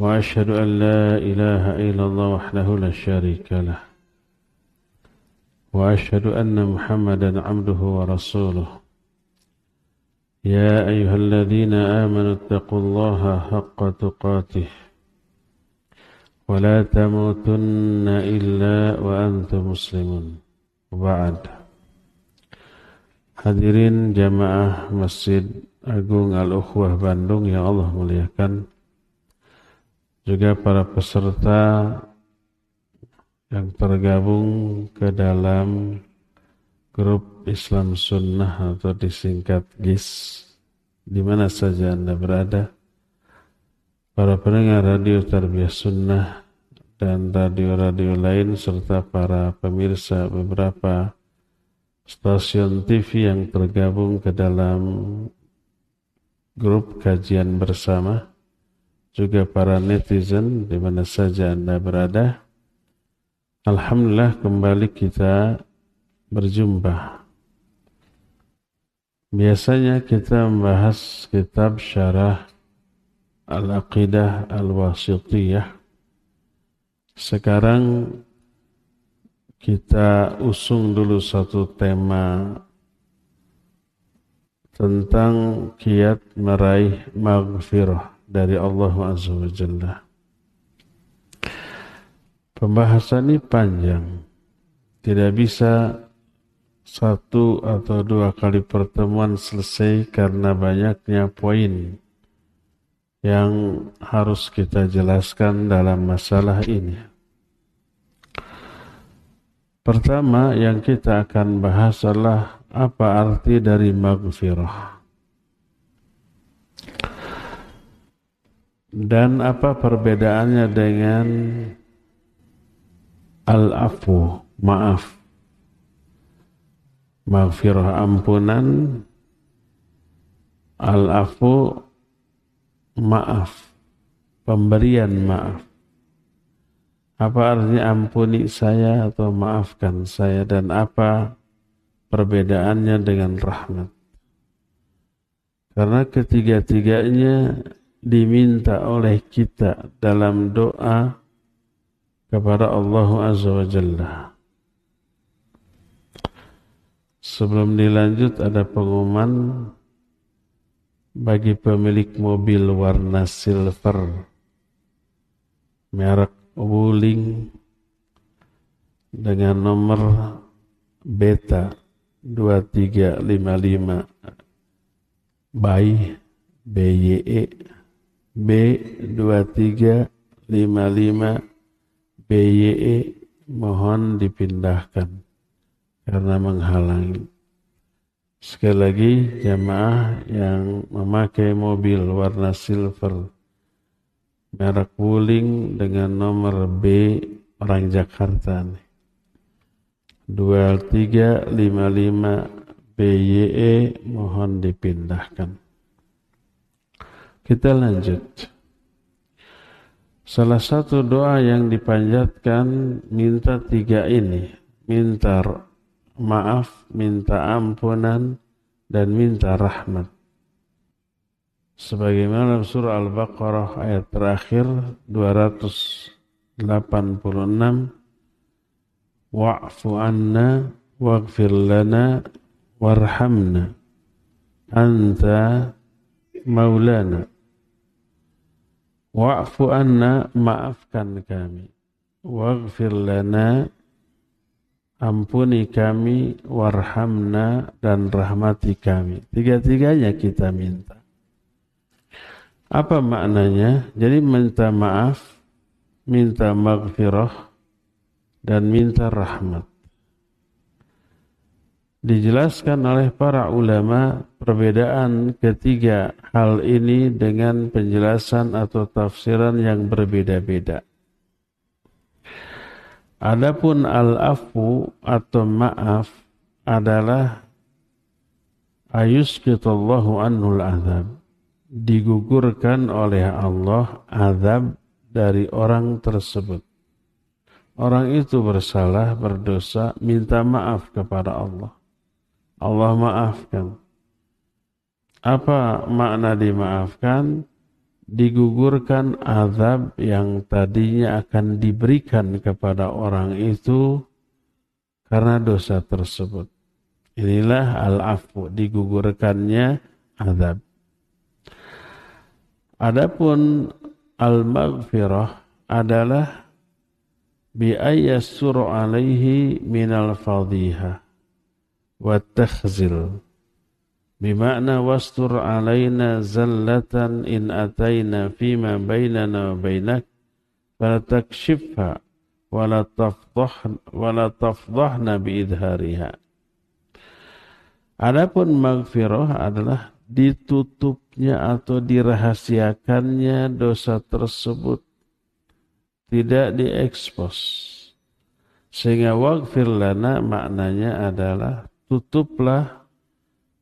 وأشهد أن لا إله إلا الله وحده لا شريك له. وأشهد أن محمدا عبده ورسوله. يا أيها الذين آمنوا اتقوا الله حق تقاته. ولا تموتن إلا وأنتم مسلمون. وبعد. Hadirin jamaah Masjid Agung Al-Ukhwah Bandung yang Allah muliakan. Juga para peserta yang tergabung ke dalam grup Islam Sunnah atau disingkat GIS di mana saja Anda berada. Para pendengar radio Tarbiyah Sunnah dan radio-radio lain serta para pemirsa beberapa stasiun TV yang tergabung ke dalam grup kajian bersama, juga para netizen di mana saja Anda berada. Alhamdulillah kembali kita berjumpa. Biasanya kita membahas kitab syarah Al-Aqidah Al-Wasitiyah. Sekarang kita usung dulu satu tema tentang kiat meraih maghfirah dari Allah Azza wa Jalla. Pembahasan ini panjang. Tidak bisa satu atau dua kali pertemuan selesai karena banyaknya poin yang harus kita jelaskan dalam masalah ini. Pertama yang kita akan bahas adalah apa arti dari maghfirah. Dan apa perbedaannya dengan al-afu, maaf. Maghfirah ampunan, al-afu maaf, pemberian maaf. Apa artinya ampuni saya atau maafkan saya dan apa perbedaannya dengan rahmat? Karena ketiga-tiganya diminta oleh kita dalam doa kepada Allah Azza wa Jalla. Sebelum dilanjut ada pengumuman bagi pemilik mobil warna silver merek Wuling dengan nomor beta 2355 by BYE B2355 BYE mohon dipindahkan karena menghalangi. Sekali lagi jamaah yang memakai mobil warna silver merek Wuling dengan nomor B orang Jakarta nih. 2355 BYE mohon dipindahkan. Kita lanjut. Salah satu doa yang dipanjatkan minta tiga ini. Minta maaf, minta ampunan, dan minta rahmat sebagaimana surah Al-Baqarah ayat terakhir 286 wa'fu anna waghfir lana warhamna anta maulana wa'fu anna maafkan kami waghfir lana ampuni kami warhamna dan rahmati kami tiga-tiganya kita minta. Apa maknanya? Jadi minta maaf, minta maghfirah, dan minta rahmat. Dijelaskan oleh para ulama perbedaan ketiga hal ini dengan penjelasan atau tafsiran yang berbeda-beda. Adapun al-afu atau maaf adalah ayusqitallahu anhul azab. Digugurkan oleh Allah azab dari orang tersebut. Orang itu bersalah, berdosa, minta maaf kepada Allah. Allah maafkan. Apa makna dimaafkan? Digugurkan azab yang tadinya akan diberikan kepada orang itu karena dosa tersebut. Inilah al-afu, digugurkannya azab. Adapun al-maghfirah adalah bi ayassuru alaihi minal fadhiha wa takhzil bimakna wastur alaina zallatan in ataina fima bainana wa bainak fala takshifha wala tafdhahna wala tafdhahna bi idhariha Adapun maghfirah adalah ditutupnya atau dirahasiakannya dosa tersebut. Tidak diekspos. Sehingga waghfir lana maknanya adalah tutuplah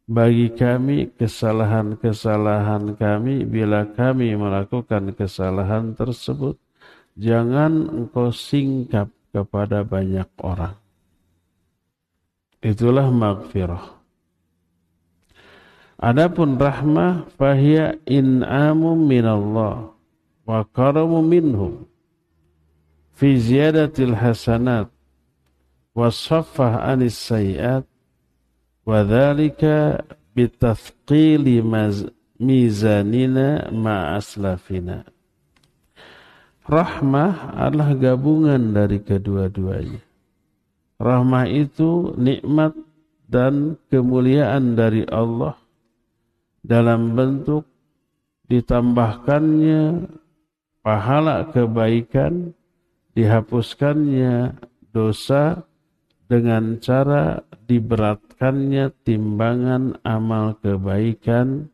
bagi kami kesalahan-kesalahan kami bila kami melakukan kesalahan tersebut. Jangan engkau singkap kepada banyak orang. Itulah maghfirah. Adapun rahmah fahiya in'amu minallah wa karamu minhum. Fi ziyadatil hasanat wa saffah anis sayiat Wadhalika bitafqili mizanina ma'aslafina. Rahmah adalah gabungan dari kedua-duanya. Rahmah itu nikmat dan kemuliaan dari Allah dalam bentuk ditambahkannya pahala kebaikan, dihapuskannya dosa dengan cara diberatkannya timbangan amal kebaikan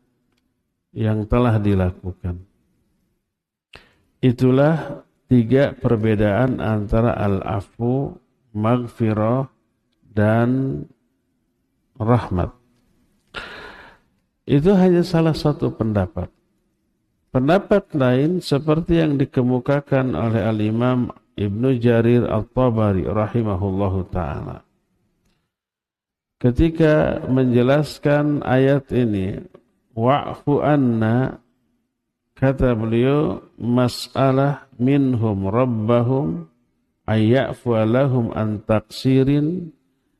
yang telah dilakukan. Itulah tiga perbedaan antara al-afu, maghfirah, dan rahmat. Itu hanya salah satu pendapat. Pendapat lain seperti yang dikemukakan oleh al-imam Ibnu Jarir Al-Tabari rahimahullahu taala. Ketika menjelaskan ayat ini, wa'fu anna kata beliau masalah minhum rabbahum ayyafu lahum an taqsirin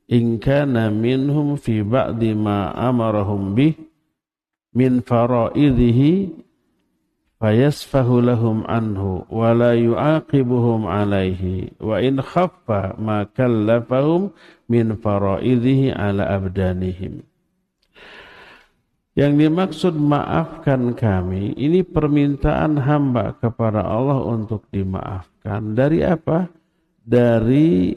in kana minhum fi ba'di ma amarahum bih min faraidhihi fayasfahu lahum anhu wa la yu'aqibuhum alaihi wa in khaffa ma kallafahum min faraidhihi ala abdanihim yang dimaksud maafkan kami ini permintaan hamba kepada Allah untuk dimaafkan dari apa? Dari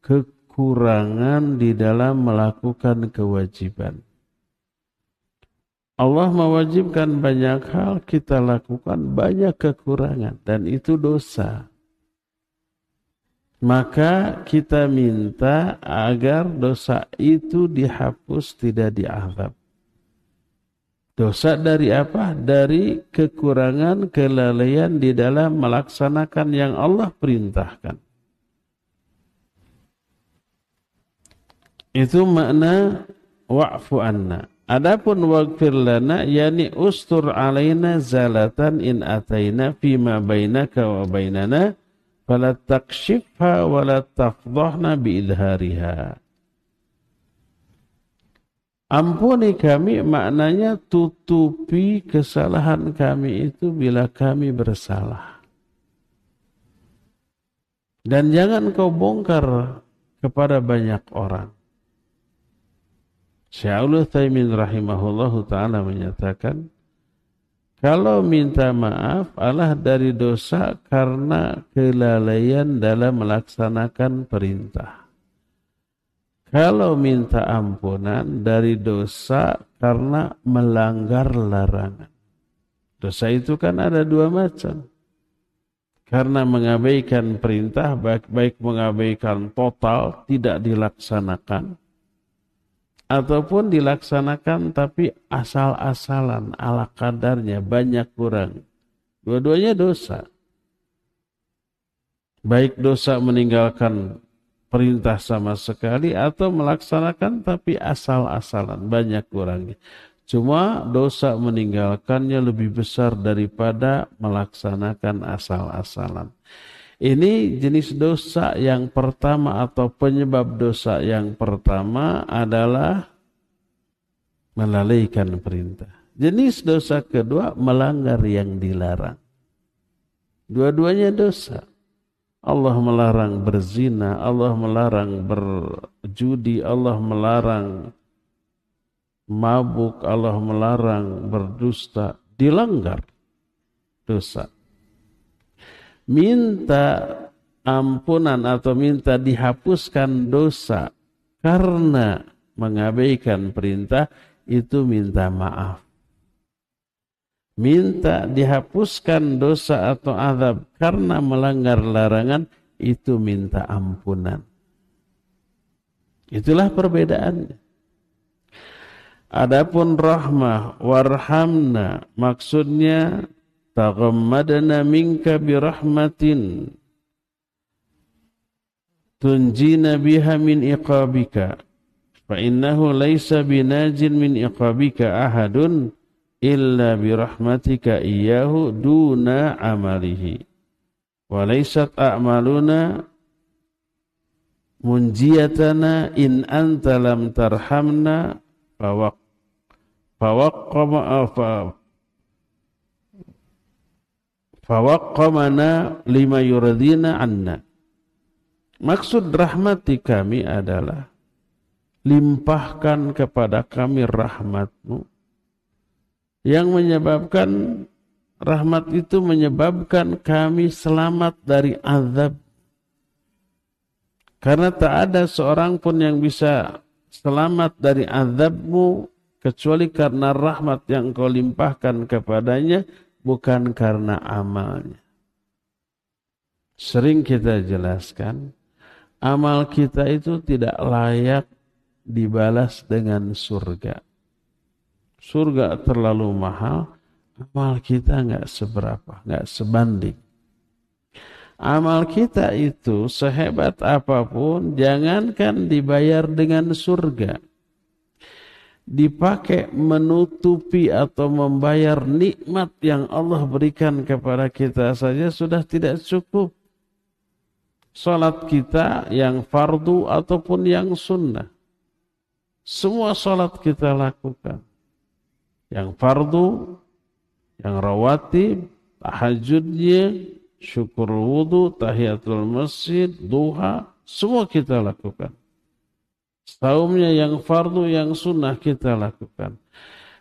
kekurangan di dalam melakukan kewajiban. Allah mewajibkan banyak hal, kita lakukan banyak kekurangan dan itu dosa. Maka kita minta agar dosa itu dihapus, tidak diazab. Dosa dari apa? Dari kekurangan, kelalaian di dalam melaksanakan yang Allah perintahkan. Itu makna wa'fu anna. Adapun waghfir lana yani ustur alaina zalatan in ataina fima bainaka wa bainana fala takshifha wa la tafdhahna biidhariha. Ampuni kami maknanya tutupi kesalahan kami itu bila kami bersalah. Dan jangan kau bongkar kepada banyak orang. Syaikhul Taimin rahimahullahu taala menyatakan kalau minta maaf adalah dari dosa karena kelalaian dalam melaksanakan perintah. Kalau minta ampunan dari dosa karena melanggar larangan. Dosa itu kan ada dua macam. karena mengabaikan perintah baik baik mengabaikan total tidak dilaksanakan ataupun dilaksanakan tapi asal-asalan ala kadarnya banyak kurang. Dua-duanya dosa. Baik dosa meninggalkan perintah sama sekali atau melaksanakan tapi asal-asalan banyak kurangnya. Cuma dosa meninggalkannya lebih besar daripada melaksanakan asal-asalan ini jenis dosa yang pertama atau penyebab dosa yang pertama adalah melalaikan perintah. Jenis dosa kedua melanggar yang dilarang. Dua-duanya dosa. Allah melarang berzina, Allah melarang berjudi, Allah melarang mabuk, Allah melarang berdusta, dilanggar dosa minta ampunan atau minta dihapuskan dosa karena mengabaikan perintah itu minta maaf. Minta dihapuskan dosa atau azab karena melanggar larangan itu minta ampunan. Itulah perbedaannya. Adapun rahmah warhamna maksudnya taghammadna minka birahmatin tunjina biha min iqabika. Fa innahu laysa binajin min iqabika ahadun illa birahmatika iyyahu duna amalihi. Wa laysat a'maluna munjiyatana in anta lam tarhamna. Fawaq fawaqqama fawaqqamana lima yuradina anna. Maksud rahmati kami adalah limpahkan kepada kami rahmatmu yang menyebabkan rahmat itu menyebabkan kami selamat dari azab. Karena tak ada seorang pun yang bisa selamat dari azabmu kecuali karena rahmat yang kau limpahkan kepadanya bukan karena amalnya. Sering kita jelaskan, amal kita itu tidak layak dibalas dengan surga. Surga terlalu mahal, amal kita nggak seberapa, nggak sebanding. Amal kita itu sehebat apa pun, jangankan dibayar dengan surga dipakai menutupi atau membayar nikmat yang Allah berikan kepada kita saja sudah tidak cukup. Salat kita yang fardu ataupun yang sunnah. Semua salat kita lakukan. Yang fardu, yang rawatib, tahajudnya, syukur wudhu, tahiyatul masjid, duha, semua kita lakukan. Saumnya yang fardu, yang sunnah kita lakukan.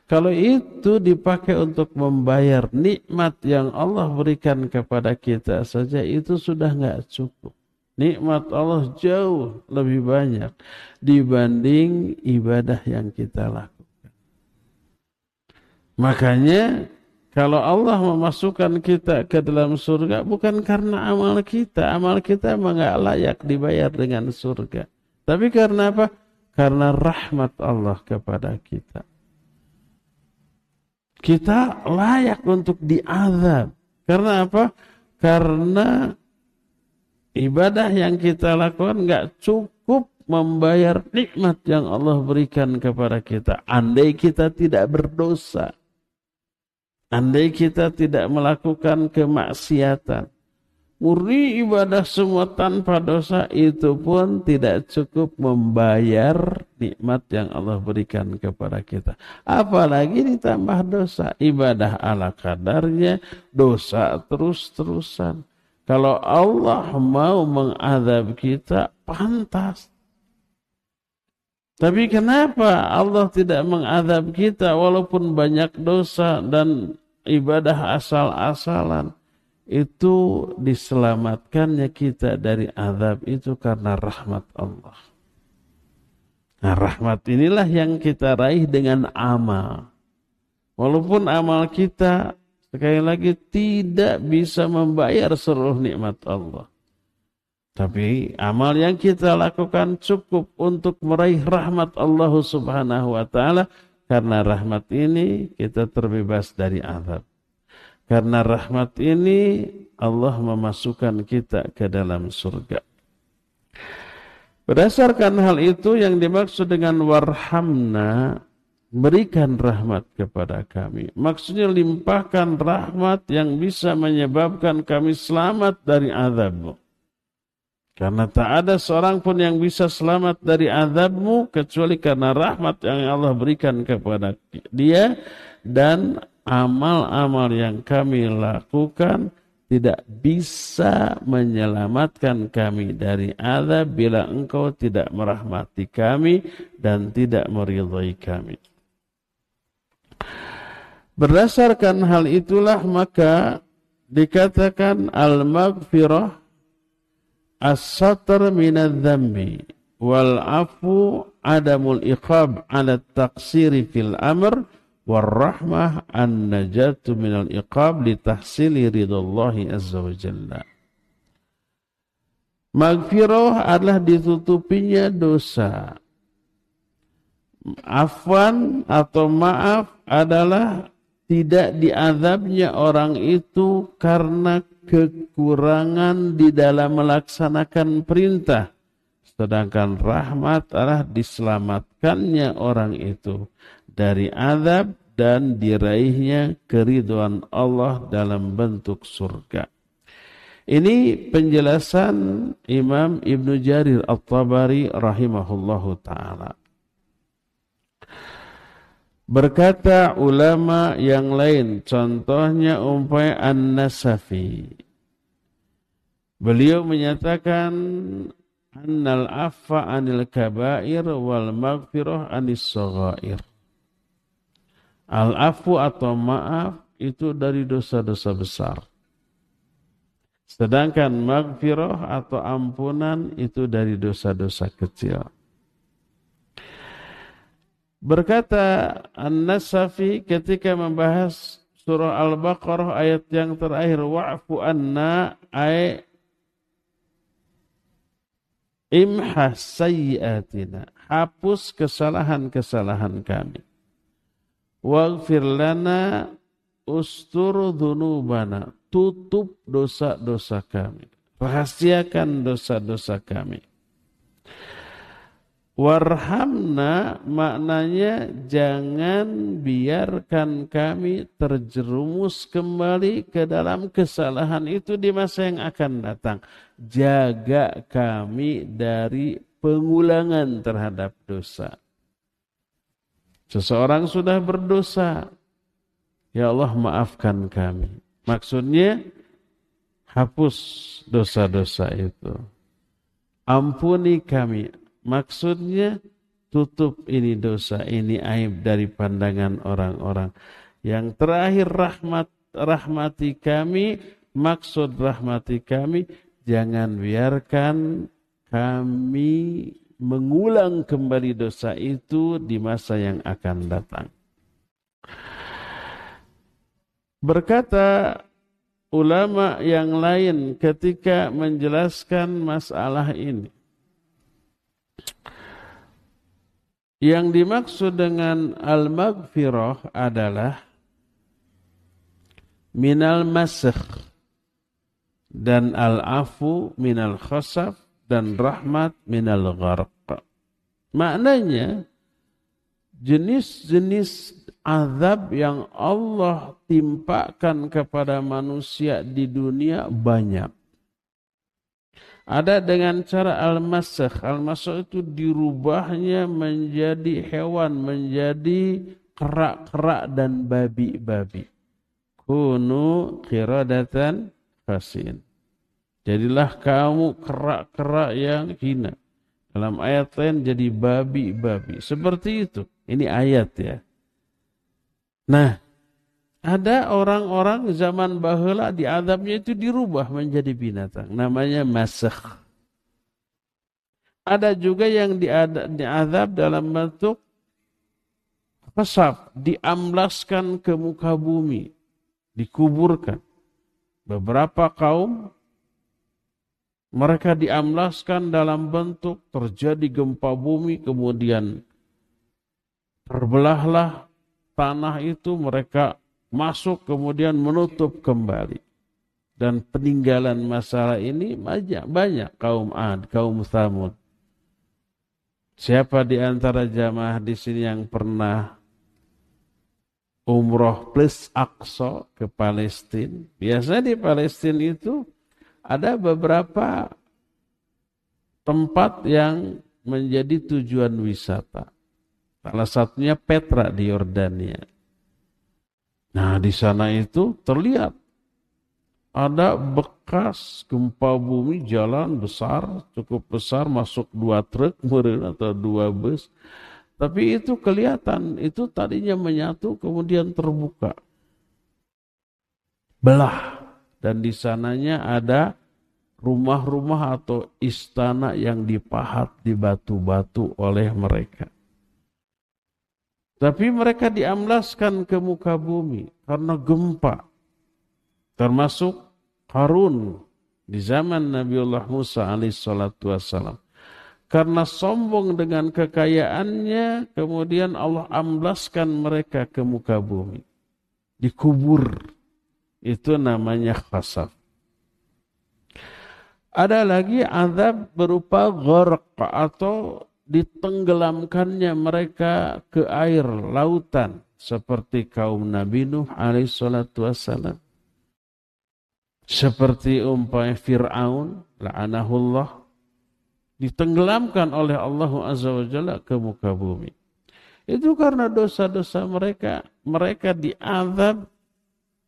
Kalau itu dipakai untuk membayar nikmat yang Allah berikan kepada kita saja, itu sudah nggak cukup. Nikmat Allah jauh lebih banyak dibanding ibadah yang kita lakukan. Makanya kalau Allah memasukkan kita ke dalam surga bukan karena amal kita. Amal kita nggak layak dibayar dengan surga. Tapi karena apa? Karena rahmat Allah kepada kita. Kita layak untuk diazab. Karena apa? Karena ibadah yang kita lakukan nggak cukup membayar nikmat yang Allah berikan kepada kita. Andai kita tidak berdosa. Andai kita tidak melakukan kemaksiatan murni ibadah semua tanpa dosa itu pun tidak cukup membayar nikmat yang Allah berikan kepada kita. Apalagi ditambah dosa. Ibadah ala kadarnya, dosa terus-terusan. Kalau Allah mau mengadab kita, pantas. Tapi kenapa Allah tidak mengadab kita walaupun banyak dosa dan ibadah asal-asalan? Itu diselamatkannya kita dari azab itu karena rahmat Allah. Nah rahmat inilah yang kita raih dengan amal. Walaupun amal kita Sekali lagi tidak bisa membayar seluruh nikmat Allah. Tapi amal yang kita lakukan cukup untuk meraih rahmat Allah Subhanahu wa taala karena rahmat ini kita terbebas dari azab. Karena rahmat ini Allah memasukkan kita ke dalam surga. Berdasarkan hal itu yang dimaksud dengan warhamna berikan rahmat kepada kami. Maksudnya limpahkan rahmat yang bisa menyebabkan kami selamat dari azabmu. Karena tak ada seorang pun yang bisa selamat dari azabmu kecuali karena rahmat yang Allah berikan kepada dia dan amal-amal yang kami lakukan tidak bisa menyelamatkan kami dari azab bila engkau tidak merahmati kami dan tidak meridhai kami. Berdasarkan hal itulah maka dikatakan al-maghfirah as-satr minadz-dzambi wal afu adamul iqab ala taqsiri fil amr warahmah an najatu minal iqab li tahsili ridallahi azza wa jalla. Magfirah adalah ditutupinya dosa. Afwan atau maaf adalah tidak diazabnya orang itu karena kekurangan di dalam melaksanakan perintah. Sedangkan rahmat adalah diselamatkannya orang itu dari azab dan diraihnya keriduan Allah dalam bentuk surga. Ini penjelasan Imam Ibn Jarir At-Tabari rahimahullahu taala. Berkata ulama yang lain, contohnya umpamanya An-Nasafi. Beliau menyatakan annal affa anil kabair wal maghfirah anis saghair. Al-afu atau maaf itu dari dosa-dosa besar. Sedangkan maghfirah atau ampunan itu dari dosa-dosa kecil. Berkata An-Nasafi ketika membahas surah Al-Baqarah ayat yang terakhir wa'fu anna ay imhas sayyiatina hapus kesalahan-kesalahan kami waghfir lana ustur dhunubana. Tutup dosa-dosa kami. Rahasiakan dosa-dosa kami. Warhamna maknanya jangan biarkan kami terjerumus kembali ke dalam kesalahan itu di masa yang akan datang. Jaga kami dari pengulangan terhadap dosa Seseorang sudah berdosa. Ya Allah maafkan kami. Maksudnya hapus dosa-dosa itu. Ampuni kami. Maksudnya tutup ini dosa, ini aib dari pandangan orang-orang. Yang terakhir rahmat rahmati kami, maksud rahmati kami, jangan biarkan kami mengulang kembali dosa itu di masa yang akan datang. Berkata ulama yang lain ketika menjelaskan masalah ini. Yang dimaksud dengan al-maghfirah adalah minal masakh dan al-afu minal khasaf dan rahmat minal gharq. Maknanya jenis-jenis azab yang Allah timpakan kepada manusia di dunia banyak. Ada dengan cara al-masakh. Al-masakh itu dirubahnya menjadi hewan, menjadi kerak-kerak dan babi-babi. Kunu kiradatan fasin. Jadilah kamu kerak-kerak yang hina. Dalam ayat lain jadi babi-babi. Seperti itu. Ini ayat ya. Nah, ada orang-orang zaman bahula diadabnya itu dirubah menjadi binatang. Namanya masakh. Ada juga yang diadab dalam bentuk pesap, diamblaskan ke muka bumi. dikuburkan. Beberapa kaum mereka diamlaskan dalam bentuk terjadi gempa bumi kemudian terbelahlah tanah itu mereka masuk kemudian menutup kembali. Dan peninggalan masalah ini banyak, banyak kaum Ad, kaum Thamud. Siapa di antara jamaah di sini yang pernah umroh plus Aqsa ke Palestina? Biasanya di Palestina itu ada beberapa tempat yang menjadi tujuan wisata. Salah satunya Petra di Yordania. Nah, di sana itu terlihat ada bekas gempa bumi jalan besar, cukup besar, masuk dua truk meren atau dua bus. Tapi itu kelihatan, itu tadinya menyatu kemudian terbuka. Belah. Dan di sananya ada rumah-rumah atau istana yang dipahat di batu-batu oleh mereka. Tapi mereka diamlaskan ke muka bumi karena gempa. Termasuk Harun di zaman Nabiullah Musa alaihissalatu wassalam. Karena sombong dengan kekayaannya, kemudian Allah amblaskan mereka ke muka bumi. Dikubur. Itu namanya khasaf. Ada lagi azab berupa gharq atau ditenggelamkannya mereka ke air lautan seperti kaum Nabi Nuh alaihissalatu wassalam. Seperti umpamanya Fir'aun, la'anahullah, ditenggelamkan oleh Allah Azza wa Jalla ke muka bumi. Itu karena dosa-dosa mereka. Mereka diazab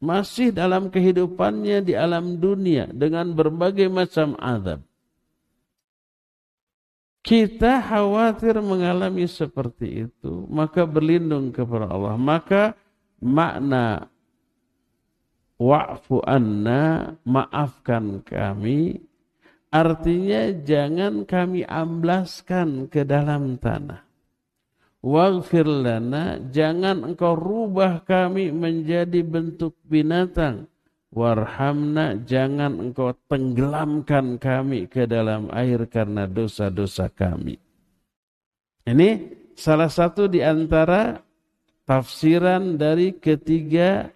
masih dalam kehidupannya di alam dunia dengan berbagai macam azab. Kita khawatir mengalami seperti itu, maka berlindung kepada Allah. Maka makna wa'fu anna, maafkan kami, artinya jangan kami amblaskan ke dalam tanah. Waghfir lana, jangan engkau rubah kami menjadi bentuk binatang Warhamna jangan engkau tenggelamkan kami ke dalam air karena dosa-dosa kami. Ini salah satu di antara tafsiran dari ketiga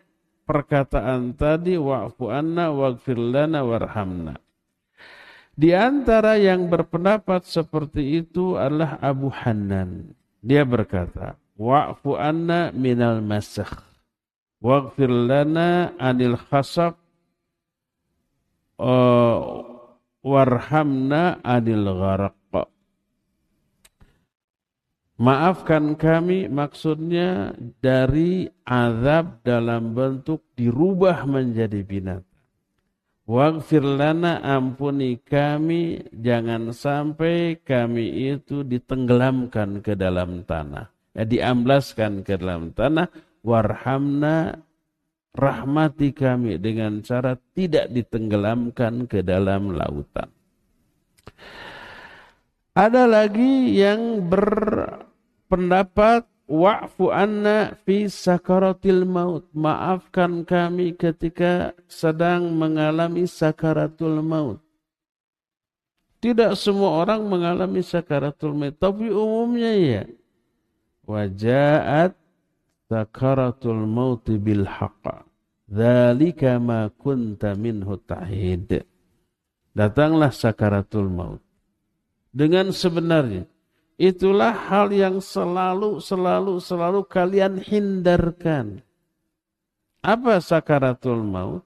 perkataan tadi wa'fu anna waghfir lana warhamna. Di antara yang berpendapat seperti itu adalah Abu Hanan. Dia berkata, wa'fu anna minal masakh waghfir lana anil khasab uh, warhamna anil gharaq Maafkan kami maksudnya dari azab dalam bentuk dirubah menjadi binatang. Waghfir lana ampuni kami jangan sampai kami itu ditenggelamkan ke dalam tanah. Ya, diamblaskan ke dalam tanah warhamna rahmati kami dengan cara tidak ditenggelamkan ke dalam lautan. Ada lagi yang berpendapat wa'fu anna fi sakaratil maut. Maafkan kami ketika sedang mengalami sakaratul maut. Tidak semua orang mengalami sakaratul maut, tapi umumnya ya. Wajaat sakaratul mauti bil haqqa. Dzalika ma kunta minhu tahid. Datanglah sakaratul maut. Dengan sebenarnya. Itulah hal yang selalu, selalu, selalu kalian hindarkan. Apa sakaratul maut?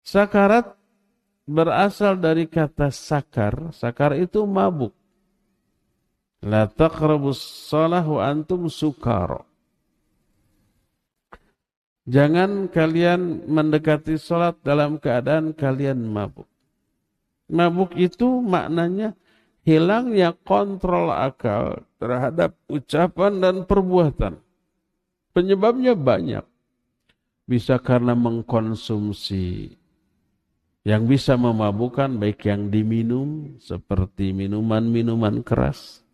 Sakarat berasal dari kata sakar. Sakar itu mabuk. La taqrabus salah wa antum sukara. Jangan kalian mendekati sholat dalam keadaan kalian mabuk. Mabuk itu maknanya hilangnya kontrol akal terhadap ucapan dan perbuatan. Penyebabnya banyak. Bisa karena mengkonsumsi yang bisa memabukkan baik yang diminum seperti minuman-minuman keras.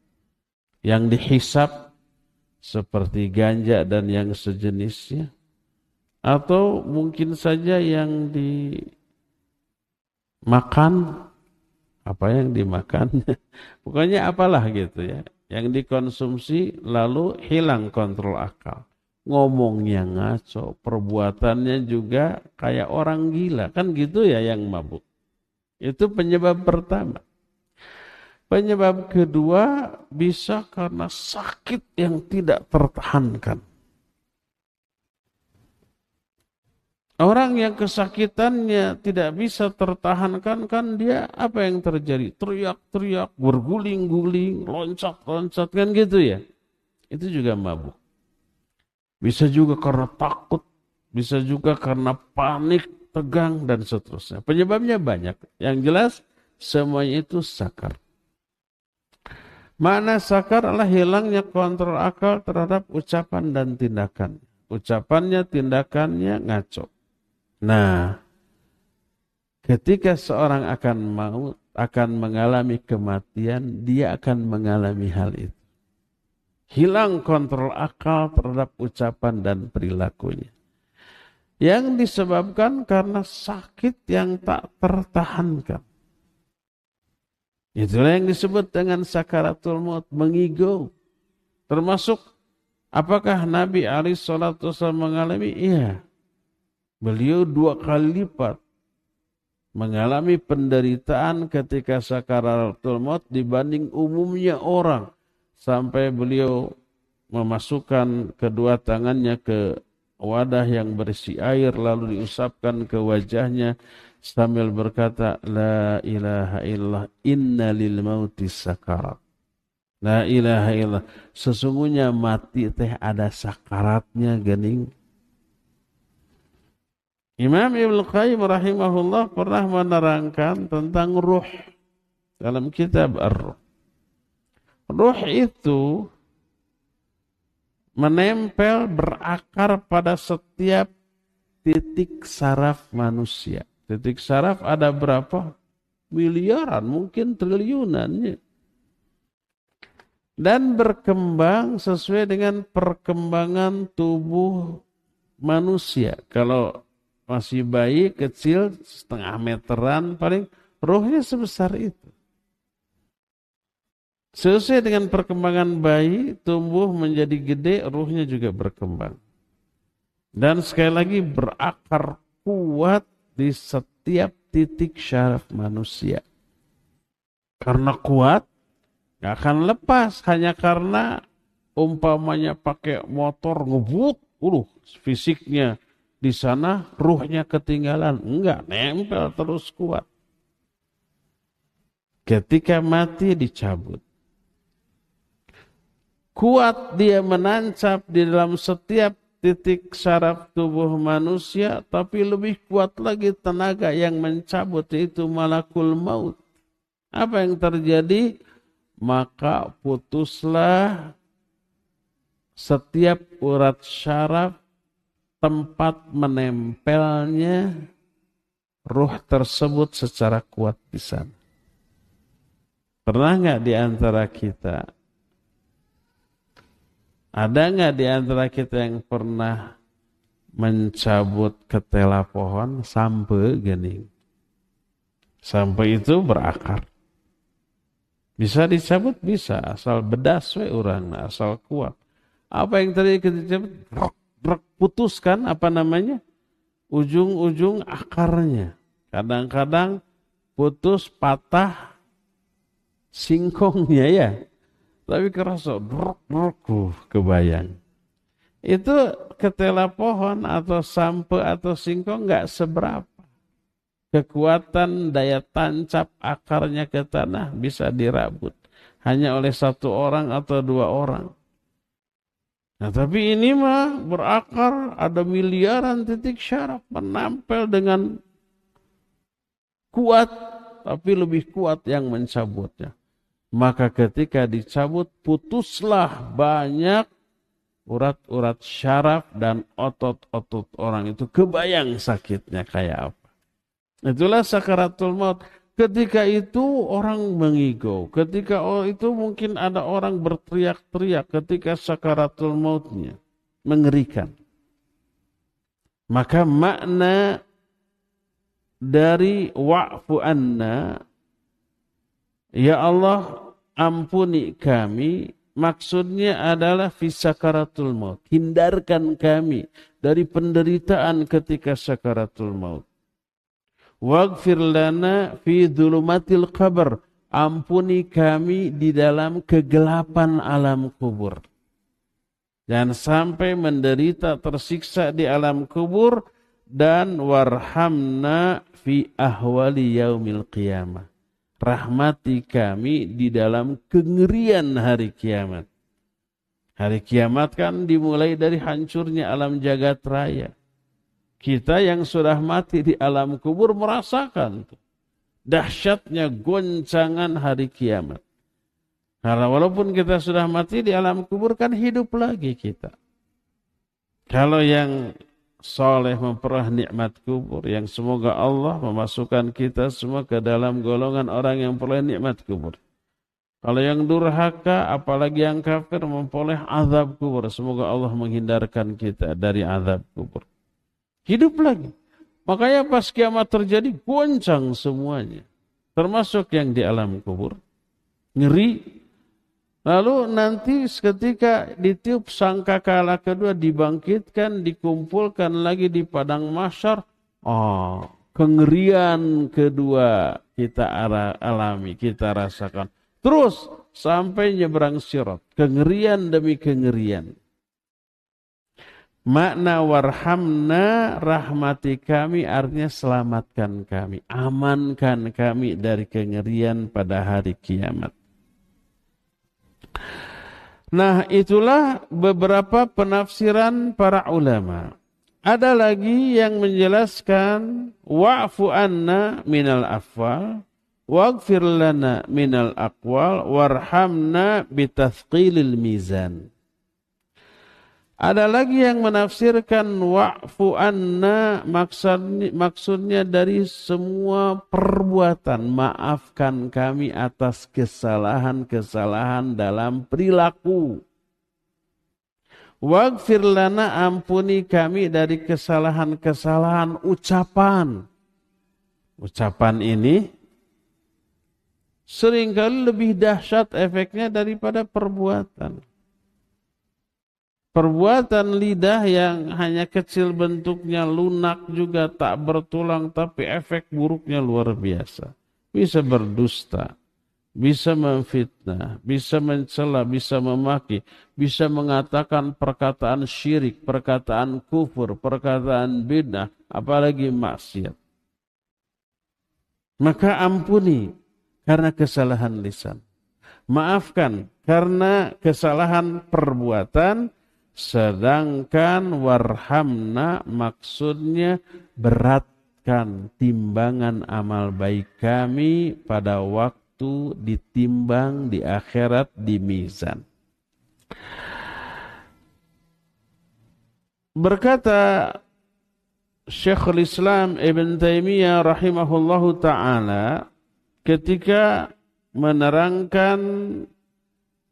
Yang dihisap seperti ganja dan yang sejenisnya atau mungkin saja yang dimakan apa yang dimakan? Pokoknya apalah gitu ya. Yang dikonsumsi lalu hilang kontrol akal. Ngomongnya ngaco perbuatannya juga kayak orang gila. Kan gitu ya yang mabuk. Itu penyebab pertama. Penyebab kedua bisa karena sakit yang tidak tertahankan Orang yang kesakitannya tidak bisa tertahankan kan dia apa yang terjadi? Teriak-teriak, berguling-guling, loncat-loncat kan gitu ya. Itu juga mabuk. Bisa juga karena takut, bisa juga karena panik, tegang dan seterusnya. Penyebabnya banyak. Yang jelas semuanya itu sakar. Mana sakar adalah hilangnya kontrol akal terhadap ucapan dan tindakan. Ucapannya, tindakannya ngaco. Nah, ketika seorang akan mau akan mengalami kematian, dia akan mengalami hal itu. Hilang kontrol akal terhadap ucapan dan perilakunya. Yang disebabkan karena sakit yang tak tertahankan. Itulah yang disebut dengan sakaratul maut, mengigau. Termasuk apakah Nabi Ali Shallallahu mengalami? Iya, Beliau dua kali lipat mengalami penderitaan ketika sakaratul maut dibanding umumnya orang. Sampai beliau memasukkan kedua tangannya ke wadah yang berisi air lalu diusapkan ke wajahnya sambil berkata la ilaha illallah inna lil mauti sakarat. La ilaha illallah. Sesungguhnya mati teh ada sakaratnya gening Imam Ibn Qayyim rahimahullah pernah menerangkan tentang ruh dalam kitab Ar-Ruh. Ruh itu menempel berakar pada setiap titik saraf manusia. Titik saraf ada berapa? Miliaran, mungkin triliunannya. Dan berkembang sesuai dengan perkembangan tubuh manusia. Kalau masih bayi kecil setengah meteran paling rohnya sebesar itu. Sesuai dengan perkembangan bayi, tumbuh menjadi gede, ruhnya juga berkembang. Dan sekali lagi berakar kuat di setiap titik syaraf manusia. Karena kuat, gak akan lepas hanya karena umpamanya pakai motor ngebut, uh, fisiknya di sana ruhnya ketinggalan. Enggak, nempel terus kuat. Ketika mati dicabut. Kuat dia menancap di dalam setiap titik saraf tubuh manusia, tapi lebih kuat lagi tenaga yang mencabut itu malakul maut. Apa yang terjadi? Maka putuslah setiap urat syaraf tempat menempelnya ruh tersebut secara kuat di sana. Pernah nggak di antara kita? Ada nggak di antara kita yang pernah mencabut ketela pohon sampai gini? Sampai itu berakar. Bisa dicabut? Bisa. Asal bedas we orang, asal kuat. Apa yang tadi kita cabut? Putuskan apa namanya ujung-ujung akarnya. Kadang-kadang putus patah singkongnya ya. Tapi kerasa brok brok uh, kebayang. Itu ketela pohon atau sampe atau singkong nggak seberapa. Kekuatan daya tancap akarnya ke tanah bisa dirabut hanya oleh satu orang atau dua orang. Nah tapi ini mah berakar ada miliaran titik syaraf menampel dengan kuat tapi lebih kuat yang mencabutnya. Maka ketika dicabut putuslah banyak urat-urat syaraf dan otot-otot orang itu kebayang sakitnya kayak apa. Itulah sakaratul maut. Ketika itu orang mengigau. Ketika itu mungkin ada orang berteriak-teriak ketika sakaratul mautnya. Mengerikan. Maka makna dari wa'fu anna Ya Allah ampuni kami maksudnya adalah fisakaratul maut hindarkan kami dari penderitaan ketika sakaratul maut waghfir lana fi dhulumatil qabr ampuni kami di dalam kegelapan alam kubur Jangan sampai menderita tersiksa di alam kubur dan warhamna fi ahwali yaumil qiyamah. Rahmati kami di dalam kengerian hari kiamat. Hari kiamat kan dimulai dari hancurnya alam jagat raya. Kita yang sudah mati di alam kubur merasakan dahsyatnya goncangan hari kiamat. Karena walaupun kita sudah mati di alam kubur kan hidup lagi kita. Kalau yang soleh memperoleh nikmat kubur, yang semoga Allah memasukkan kita semua ke dalam golongan orang yang memperoleh nikmat kubur. Kalau yang durhaka, apalagi yang kafir memperoleh azab kubur. Semoga Allah menghindarkan kita dari azab kubur. Hidup lagi. Makanya pas kiamat terjadi, goncang semuanya. Termasuk yang di alam kubur. Ngeri, Lalu nanti ketika ditiup sangkakala kedua dibangkitkan, dikumpulkan lagi di padang masyar. Oh, kengerian kedua kita alami, kita rasakan. Terus sampai nyebrang sirat. Kengerian demi kengerian. Makna warhamna rahmati kami artinya selamatkan kami. Amankan kami dari kengerian pada hari kiamat. Nah, itulah beberapa penafsiran para ulama. Ada lagi yang menjelaskan wa'fu anna minal afwal waghfir lana minal aqwal warhamna bitathqilil mizan. Ada lagi yang menafsirkan wa'fu anna maksudnya, maksudnya dari semua perbuatan. Maafkan kami atas kesalahan-kesalahan dalam perilaku. Waghfir lana ampuni kami dari kesalahan-kesalahan ucapan. Ucapan ini sering kali lebih dahsyat efeknya daripada perbuatan. Perbuatan lidah yang hanya kecil bentuknya, lunak juga tak bertulang, tapi efek buruknya luar biasa. Bisa berdusta, bisa memfitnah, bisa mencela, bisa memaki, bisa mengatakan perkataan syirik, perkataan kufur, perkataan bid'ah, apalagi maksiat. Maka ampuni karena kesalahan lisan. Maafkan karena kesalahan perbuatan, Sedangkan warhamna maksudnya beratkan timbangan amal baik kami pada waktu ditimbang di akhirat di mizan. Berkata Syekhul Islam Ibn Taimiyah rahimahullahu taala ketika menerangkan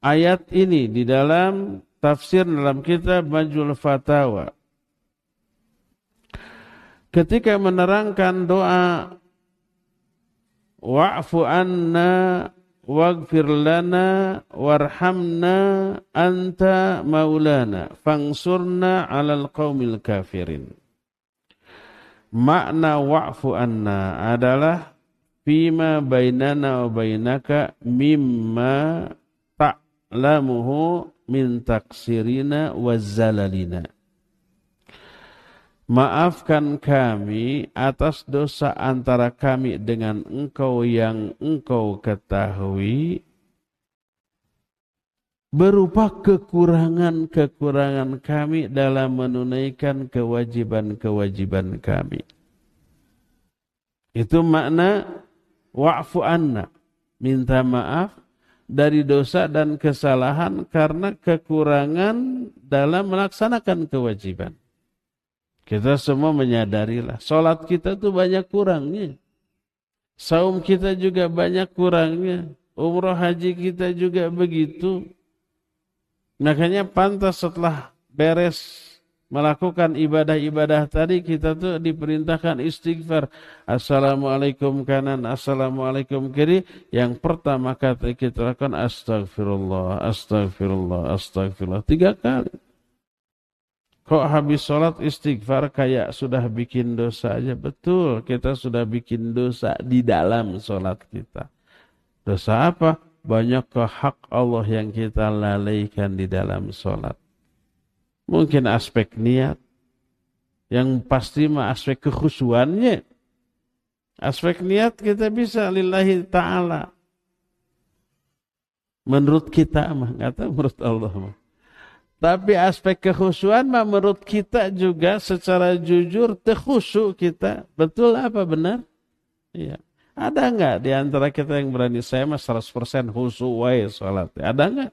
ayat ini di dalam tafsir dalam kitab Majul Fatawa. Ketika menerangkan doa wa'fu anna waghfir lana warhamna anta maulana fangsurna 'alal qaumil kafirin. Makna wa'fu anna adalah fima bainana wa bainaka mimma ta'lamuhu min taksirina wazzalalina. Maafkan kami atas dosa antara kami dengan engkau yang engkau ketahui berupa kekurangan-kekurangan kami dalam menunaikan kewajiban-kewajiban kami. Itu makna wa'fu anna. Minta maaf dari dosa dan kesalahan karena kekurangan dalam melaksanakan kewajiban. Kita semua menyadarilah, sholat kita tuh banyak kurangnya. Saum kita juga banyak kurangnya. Umroh haji kita juga begitu. Makanya pantas setelah beres melakukan ibadah-ibadah tadi kita tuh diperintahkan istighfar. Assalamualaikum kanan, assalamualaikum kiri. Yang pertama kata kita lakukan astagfirullah, astagfirullah, astagfirullah tiga kali. Kok habis sholat istighfar kayak sudah bikin dosa aja? Betul, kita sudah bikin dosa di dalam sholat kita. Dosa apa? Banyak hak Allah yang kita lalaikan di dalam sholat. Mungkin aspek niat. Yang pasti mah aspek kekhusuannya. Aspek niat kita bisa lillahi ta'ala. Menurut kita mah, kata menurut Allah mah. Tapi aspek kekhusyuan menurut kita juga secara jujur terkhusyuk kita. Betul apa benar? Iya. Ada nggak di antara kita yang berani saya mah 100% khusyuk wae salat? Ada nggak?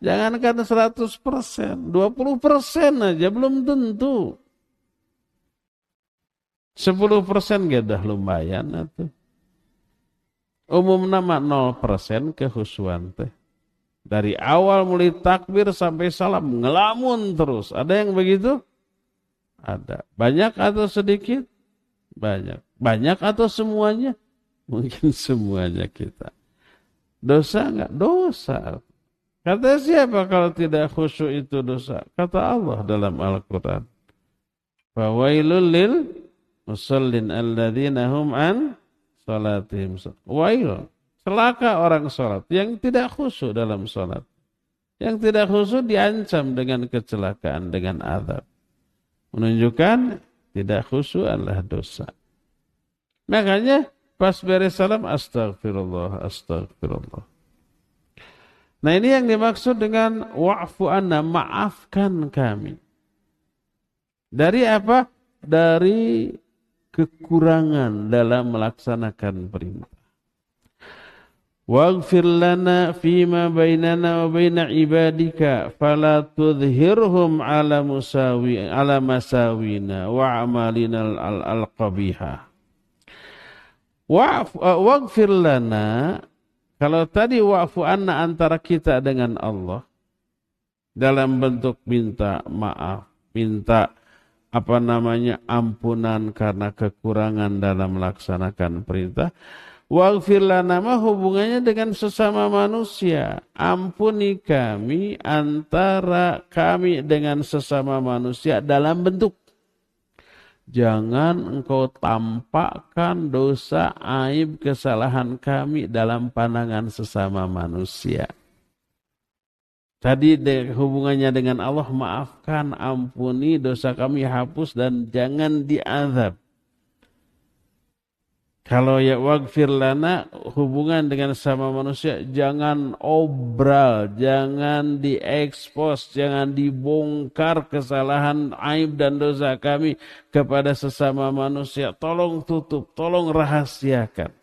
Jangankan 100%, 20% aja belum tentu. 10% gak dah lumayan atau. Umum nama 0% kehusuan teh. Dari awal mulai takbir sampai salam ngelamun terus. Ada yang begitu? Ada. Banyak atau sedikit? Banyak. Banyak atau semuanya? Mungkin semuanya kita. Dosa enggak? Dosa. Kata siapa kalau tidak khusyuk itu dosa? Kata Allah dalam Al-Quran. Fawailul lil musallin alladzina hum an salatihim. Wail. Celaka orang sholat yang tidak khusyuk dalam sholat. Yang tidak khusyuk diancam dengan kecelakaan, dengan azab. Menunjukkan tidak khusyuk adalah dosa. Makanya pas beres salam astagfirullah, astagfirullah. Nah ini yang dimaksud dengan wa'fu anna, maafkan kami. Dari apa? Dari kekurangan dalam melaksanakan perintah. Waghfir lana fima bainana wa baina ibadika fala tudhhirhum ala musawi ala masawina wa amalina al-qabiha. Uh, waghfir lana kalau tadi wa'fu anna antara kita dengan Allah dalam bentuk minta maaf, minta apa namanya ampunan karena kekurangan dalam melaksanakan perintah. Waghfir lana hubungannya dengan sesama manusia. Ampuni kami antara kami dengan sesama manusia dalam bentuk. Jangan engkau tampakkan dosa, aib, kesalahan kami dalam pandangan sesama manusia. Tadi hubungannya dengan Allah, maafkan, ampuni dosa kami, hapus dan jangan diazab. Kalau ya wagfir lana hubungan dengan sama manusia jangan obral, jangan diekspos, jangan dibongkar kesalahan, aib dan dosa kami kepada sesama manusia. Tolong tutup, tolong rahasiakan.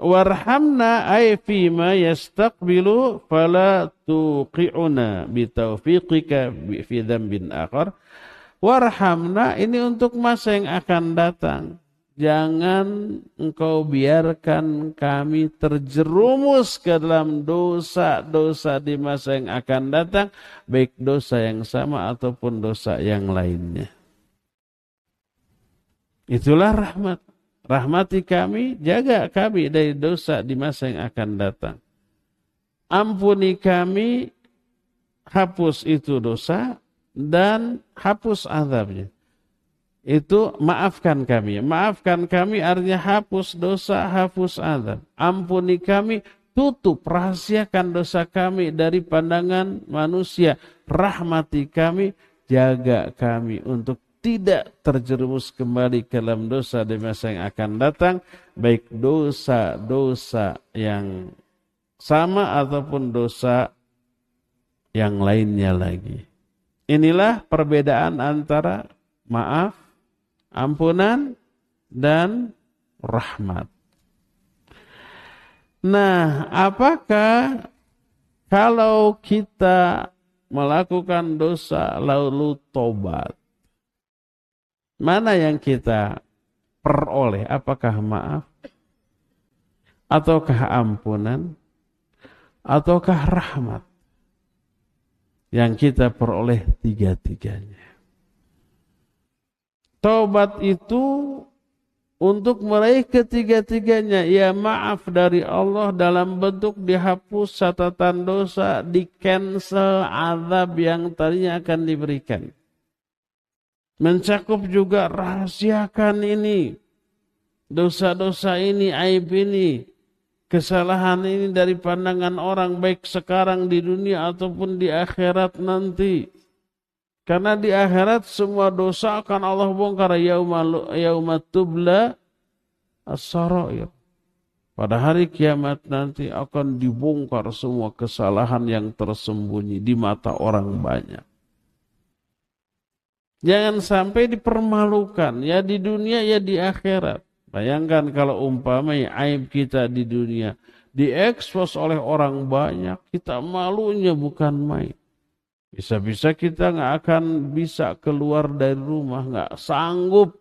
Warhamna ay fima yastaqbilu fala tuqi'una bitaufiqika fi dzambin akhar Warhamna ini untuk masa yang akan datang. Jangan engkau biarkan kami terjerumus ke dalam dosa-dosa di masa yang akan datang, baik dosa yang sama ataupun dosa yang lainnya. Itulah rahmat. Rahmati kami, jaga kami dari dosa di masa yang akan datang. Ampuni kami, hapus itu dosa, dan hapus azabnya. Itu maafkan kami. Maafkan kami artinya hapus dosa, hapus azab. Ampuni kami, tutup, rahasiakan dosa kami dari pandangan manusia. Rahmati kami, jaga kami untuk tidak terjerumus kembali ke dalam dosa di masa yang akan datang, baik dosa-dosa yang sama ataupun dosa yang lainnya lagi. Inilah perbedaan antara maaf, ampunan, dan rahmat. Nah, apakah kalau kita melakukan dosa lalu tobat, mana yang kita peroleh? Apakah maaf? Ataukah ampunan? Ataukah rahmat? Yang kita peroleh tiga-tiganya. Taubat itu untuk meraih ketiga-tiganya ya maaf dari Allah dalam bentuk dihapus catatan dosa, di cancel azab yang tadinya akan diberikan. Mencakup juga rahasiakan ini, dosa-dosa ini, aib ini, kesalahan ini dari pandangan orang baik sekarang di dunia ataupun di akhirat nanti. Karena di akhirat semua dosa akan Allah bongkar yauma tubla as-sarair. Pada hari kiamat nanti akan dibongkar semua kesalahan yang tersembunyi di mata orang banyak. Jangan sampai dipermalukan ya di dunia ya di akhirat. Bayangkan kalau umpama aib kita di dunia diekspos oleh orang banyak, kita malunya bukan main. Bisa-bisa kita nggak akan bisa keluar dari rumah, nggak sanggup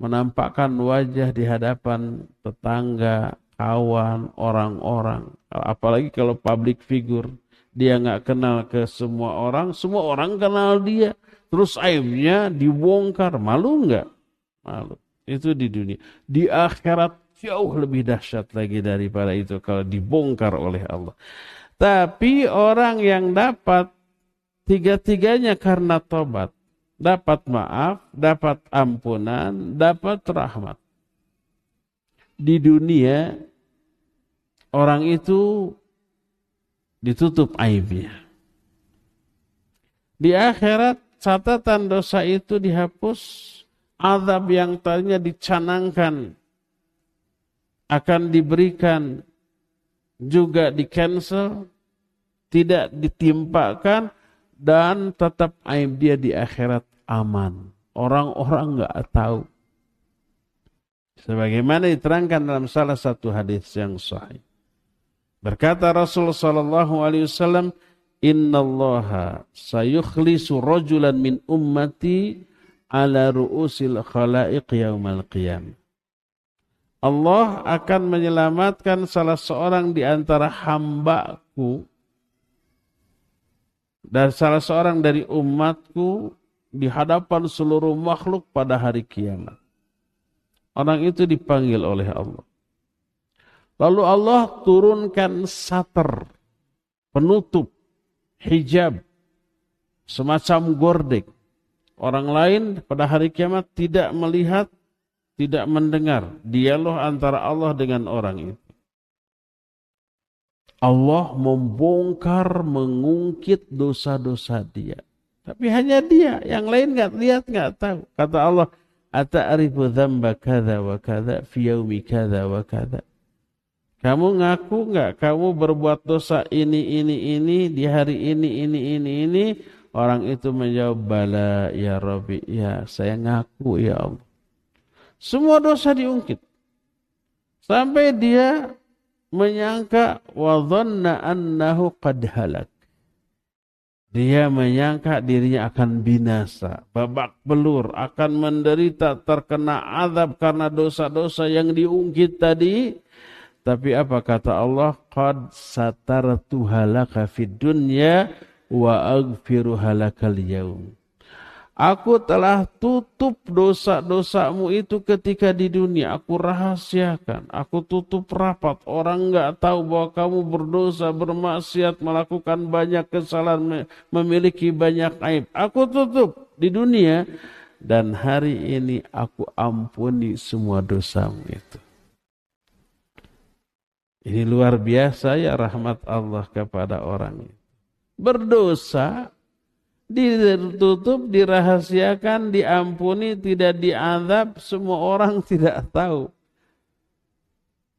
menampakkan wajah di hadapan tetangga, kawan, orang-orang. Apalagi kalau public figure, dia nggak kenal ke semua orang, semua orang kenal dia. Terus aibnya dibongkar, malu nggak? Malu. Itu di dunia. Di akhirat jauh lebih dahsyat lagi daripada itu kalau dibongkar oleh Allah. Tapi orang yang dapat tiga-tiganya karena tobat, dapat maaf, dapat ampunan, dapat rahmat. Di dunia orang itu ditutup aibnya. Di akhirat catatan dosa itu dihapus, azab yang tadinya dicanangkan akan diberikan juga di cancel, tidak ditimpakan dan tetap aib dia di akhirat aman. Orang-orang nggak tahu. Sebagaimana diterangkan dalam salah satu hadis yang sahih. Berkata Rasulullah sallallahu alaihi wasallam, innallaha sayukhlisu rajulan min ummati ala ru'usil khalaiq yaumal qiyam. Allah akan menyelamatkan salah seorang di antara hambaku dan salah seorang dari umatku di hadapan seluruh makhluk pada hari kiamat. Orang itu dipanggil oleh Allah. Lalu Allah turunkan sater, penutup hijab, semacam gordek. Orang lain pada hari kiamat tidak melihat, tidak mendengar dialog antara Allah dengan orang itu. Allah membongkar, mengungkit dosa-dosa dia. Tapi hanya dia, yang lain nggak lihat, nggak tahu. Kata Allah, Ata'arifu dzamba kada wa kada fi yaumi kada wa kada. Kamu ngaku nggak kamu berbuat dosa ini ini ini di hari ini ini ini ini orang itu menjawab bala ya Rabbi ya saya ngaku ya Allah. Semua dosa diungkit. Sampai dia menyangka wa annahu qad halak. Dia menyangka dirinya akan binasa, babak belur, akan menderita, terkena azab karena dosa-dosa yang diungkit tadi tapi apa kata Allah? Qad satartu halaka fid dunya wa aghfiru halakal yaum. Aku telah tutup dosa-dosamu itu ketika di dunia. Aku rahasiakan. Aku tutup rapat. Orang nggak tahu bahwa kamu berdosa, bermaksiat, melakukan banyak kesalahan, memiliki banyak aib. Aku tutup di dunia. Dan hari ini aku ampuni semua dosamu itu. Ini luar biasa ya rahmat Allah kepada orang itu. Berdosa, ditutup, dirahasiakan, diampuni, tidak diazab, semua orang tidak tahu.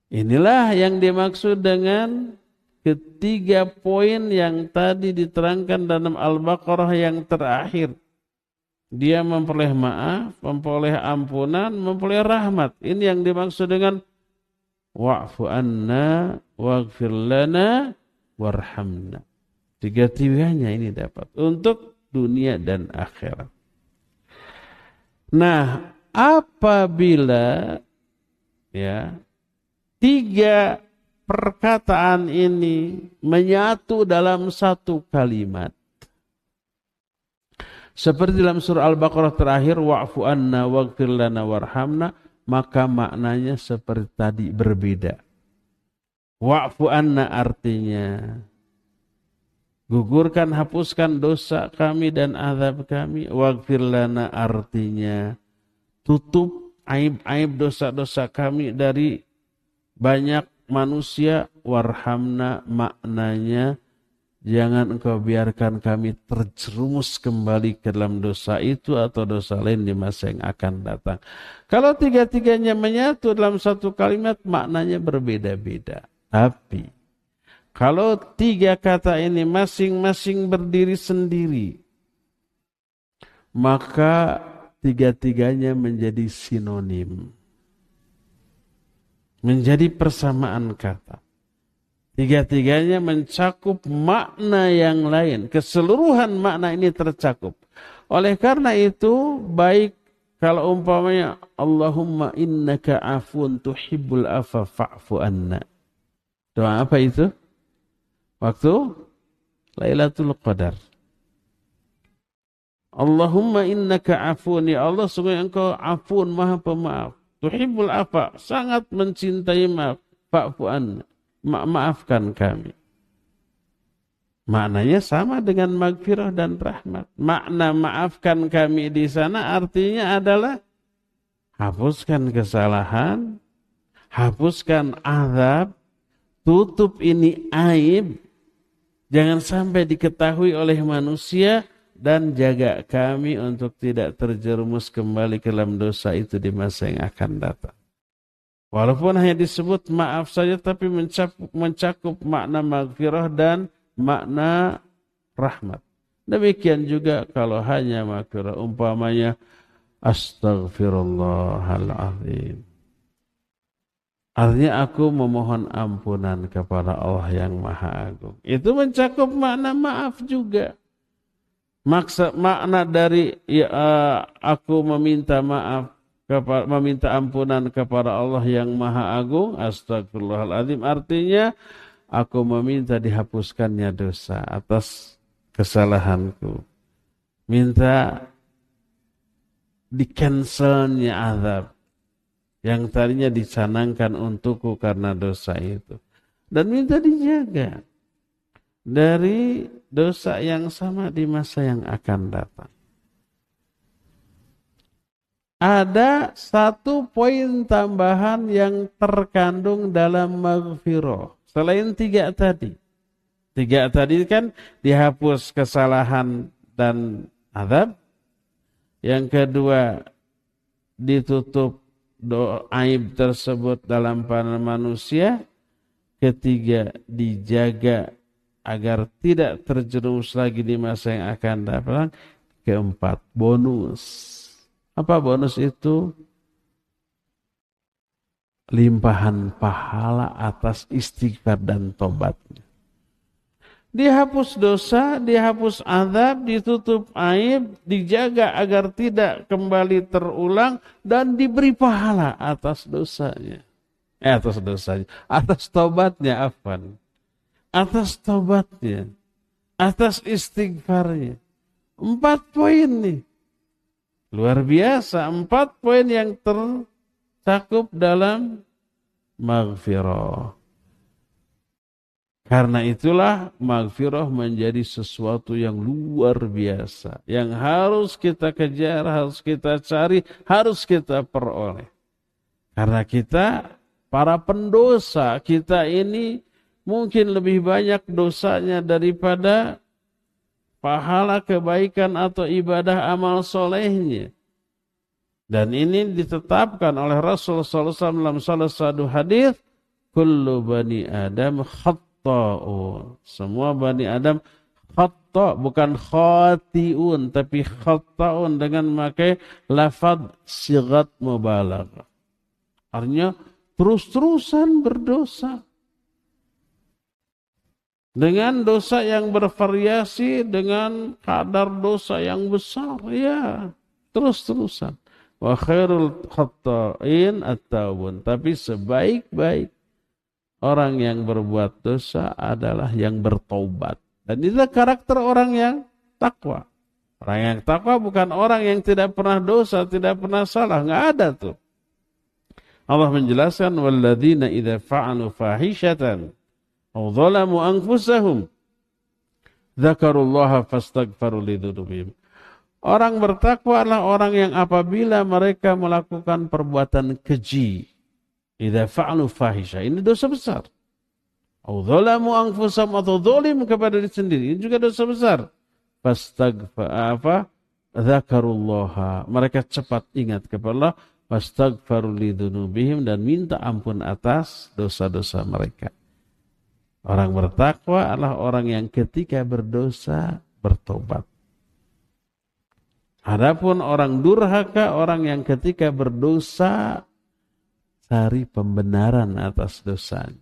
Inilah yang dimaksud dengan ketiga poin yang tadi diterangkan dalam Al-Baqarah yang terakhir. Dia memperoleh maaf, memperoleh ampunan, memperoleh rahmat. Ini yang dimaksud dengan wa'fu anna waghfir lana warhamna. Tiga-tiganya ini dapat untuk dunia dan akhirat. Nah, apabila ya tiga perkataan ini menyatu dalam satu kalimat, Seperti dalam surah Al-Baqarah terakhir, wa'fu anna waghfir lana warhamna, maka maknanya seperti tadi berbeda. Wa'fu anna artinya gugurkan hapuskan dosa kami dan azab kami. Waghfir lana artinya tutup aib-aib dosa-dosa kami dari banyak manusia warhamna maknanya Jangan engkau biarkan kami terjerumus kembali ke dalam dosa itu atau dosa lain di masa yang akan datang. Kalau tiga-tiganya menyatu dalam satu kalimat, maknanya berbeda-beda. Tapi, kalau tiga kata ini masing-masing berdiri sendiri, maka tiga-tiganya menjadi sinonim. Menjadi persamaan kata. Tiga-tiganya mencakup makna yang lain. Keseluruhan makna ini tercakup. Oleh karena itu, baik kalau umpamanya Allahumma innaka afun tuhibbul afa fa'fu anna. Doa apa itu? Waktu Lailatul Qadar. Allahumma innaka afun ya Allah sungguh engkau afun maha pemaaf. Tuhibbul afa sangat mencintai maaf. Fa'fu anna ma maafkan kami. Maknanya sama dengan magfirah dan rahmat. Makna maafkan kami di sana artinya adalah hapuskan kesalahan, hapuskan azab, tutup ini aib, jangan sampai diketahui oleh manusia dan jaga kami untuk tidak terjerumus kembali ke dalam dosa itu di masa yang akan datang. Walaupun hanya disebut maaf saja tapi mencakup, mencakup makna maghfirah dan makna rahmat. Demikian juga kalau hanya maghfirah umpamanya astaghfirullahalazim. Artinya aku memohon ampunan kepada Allah yang Maha Agung. Itu mencakup makna maaf juga. Maksud makna dari ya, uh, aku meminta maaf meminta ampunan kepada Allah yang Maha Agung. Astagfirullahaladzim. Artinya aku meminta dihapuskannya dosa atas kesalahanku. Minta di cancelnya azab yang tadinya dicanangkan untukku karena dosa itu. Dan minta dijaga dari dosa yang sama di masa yang akan datang ada satu poin tambahan yang terkandung dalam maghfirah. Selain tiga tadi. Tiga tadi kan dihapus kesalahan dan azab. Yang kedua ditutup doa aib tersebut dalam pandangan manusia. Ketiga dijaga agar tidak terjerumus lagi di masa yang akan datang. Keempat bonus apa bonus itu? Limpahan pahala atas istighfar dan tobatnya. Dihapus dosa, dihapus azab, ditutup aib, dijaga agar tidak kembali terulang dan diberi pahala atas dosanya. Eh, atas dosanya, atas tobatnya afan. Atas tobatnya, atas istighfarnya. Empat poin nih. Luar biasa, empat poin yang tercakup dalam maghfirah. Karena itulah maghfirah menjadi sesuatu yang luar biasa. Yang harus kita kejar, harus kita cari, harus kita peroleh. Karena kita, para pendosa, kita ini mungkin lebih banyak dosanya daripada pahala kebaikan atau ibadah amal solehnya. Dan ini ditetapkan oleh Rasul SAW dalam salah satu hadis, kullu bani Adam khatta'un. Semua bani Adam khatta' bukan khati'un tapi khatta'un dengan memakai lafad sigat mubalagh. Artinya terus-terusan berdosa dengan dosa yang bervariasi dengan kadar dosa yang besar ya terus-terusan wa khairul khata'in at-taubun tapi sebaik-baik orang yang berbuat dosa adalah yang bertobat dan inilah karakter orang yang takwa Orang yang takwa bukan orang yang tidak pernah dosa, tidak pernah salah, nggak ada tuh. Allah menjelaskan walladzina idza fa'alu fahishatan aw zalamu anfusahum dzakarullaha fastaghfaru lidzunubihim. Orang bertakwa adalah orang yang apabila mereka melakukan perbuatan keji, idza fa'alu fahisha, ini dosa besar. Au dzalamu anfusahum atau zalim kepada diri sendiri, ini juga dosa besar. Fastaghfar apa? Dzakarullaha. Mereka cepat ingat kepada Allah. Fastaghfaru lidzunubihim dan minta ampun atas dosa-dosa mereka. Orang bertakwa adalah orang yang ketika berdosa bertobat. Adapun orang durhaka, orang yang ketika berdosa cari pembenaran atas dosanya.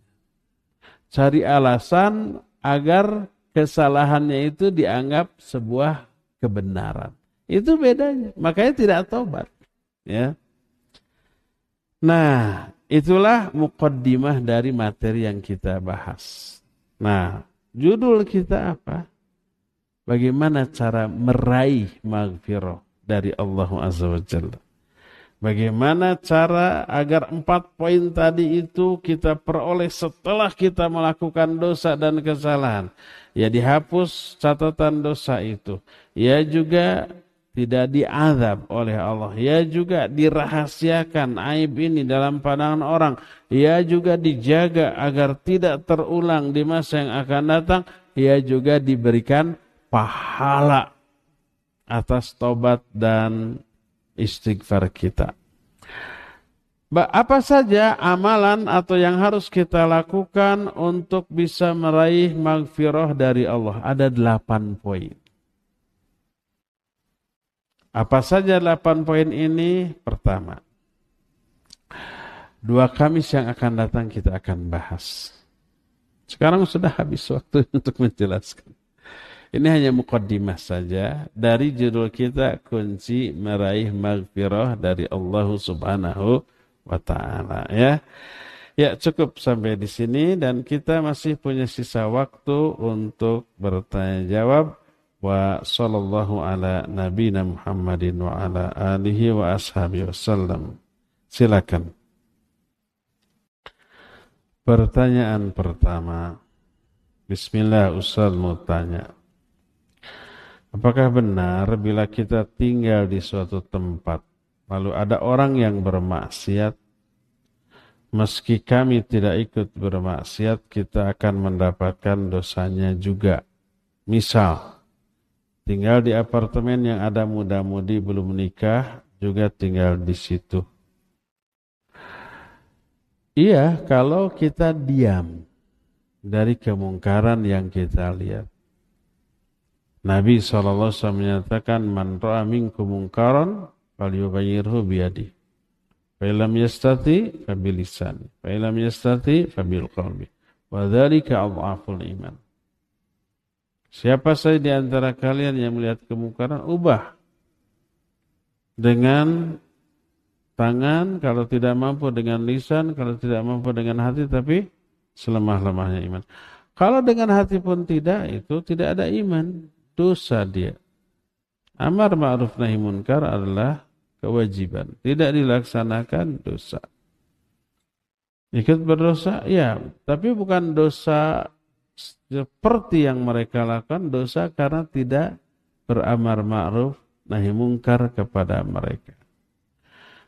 Cari alasan agar kesalahannya itu dianggap sebuah kebenaran. Itu bedanya. Makanya tidak tobat. Ya. Nah, itulah mukaddimah dari materi yang kita bahas. Nah, judul kita apa? Bagaimana cara meraih maghfirah dari Allah Azza wa Jalla. Bagaimana cara agar empat poin tadi itu kita peroleh setelah kita melakukan dosa dan kesalahan. Ya dihapus catatan dosa itu. Ya juga tidak diazab oleh Allah. Ya juga dirahasiakan aib ini dalam pandangan orang. Ya juga dijaga agar tidak terulang di masa yang akan datang. Ya juga diberikan pahala atas tobat dan istighfar kita. Apa saja amalan atau yang harus kita lakukan untuk bisa meraih maghfirah dari Allah? Ada delapan poin. Apa saja delapan poin ini? Pertama, dua Kamis yang akan datang kita akan bahas. Sekarang sudah habis waktu untuk menjelaskan. Ini hanya mukaddimah saja dari judul kita kunci meraih maghfirah dari Allah Subhanahu wa taala ya. Ya cukup sampai di sini dan kita masih punya sisa waktu untuk bertanya jawab wa sallallahu ala nabiyina Muhammadin wa ala alihi wa ashabihi wasallam. Silakan. Pertanyaan pertama. Bismillah Ustaz mau tanya. Apakah benar bila kita tinggal di suatu tempat, lalu ada orang yang bermaksiat, meski kami tidak ikut bermaksiat, kita akan mendapatkan dosanya juga. Misal, tinggal di apartemen yang ada muda-mudi belum menikah, juga tinggal di situ. Iya, kalau kita diam dari kemungkaran yang kita lihat. Nabi SAW menyatakan man ra'a minkum munkaran falyughayyirhu biyadi. Fa illam yastati fa bilisani. Fa illam yastati fa bil qalbi. Wa dzalika adhaful iman. Siapa saja di antara kalian yang melihat kemungkaran ubah dengan tangan, kalau tidak mampu dengan lisan, kalau tidak mampu dengan hati, tapi selemah-lemahnya iman. Kalau dengan hati pun tidak, itu tidak ada iman dosa dia. Amar ma'ruf nahi munkar adalah kewajiban. Tidak dilaksanakan dosa. Ikut berdosa, ya, tapi bukan dosa seperti yang mereka lakukan, dosa karena tidak beramar ma'ruf nahi munkar kepada mereka.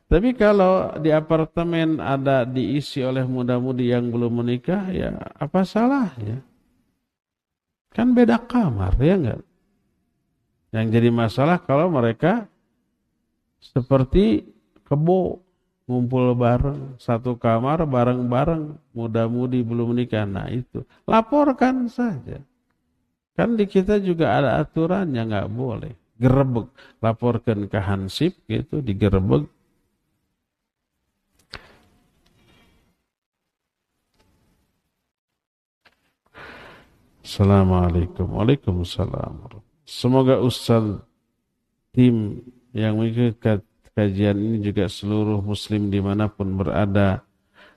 Tapi kalau di apartemen ada diisi oleh muda-mudi yang belum menikah, ya apa salahnya? Kan beda kamar, ya enggak? Yang jadi masalah kalau mereka seperti kebo ngumpul bareng satu kamar bareng-bareng muda-mudi belum menikah. Nah itu laporkan saja. Kan di kita juga ada aturan yang nggak boleh. Gerebek, laporkan ke Hansip gitu, digerebek. Assalamualaikum. Waalaikumsalam. Semoga Ustaz tim yang mengikuti kajian ini juga seluruh muslim di mana pun berada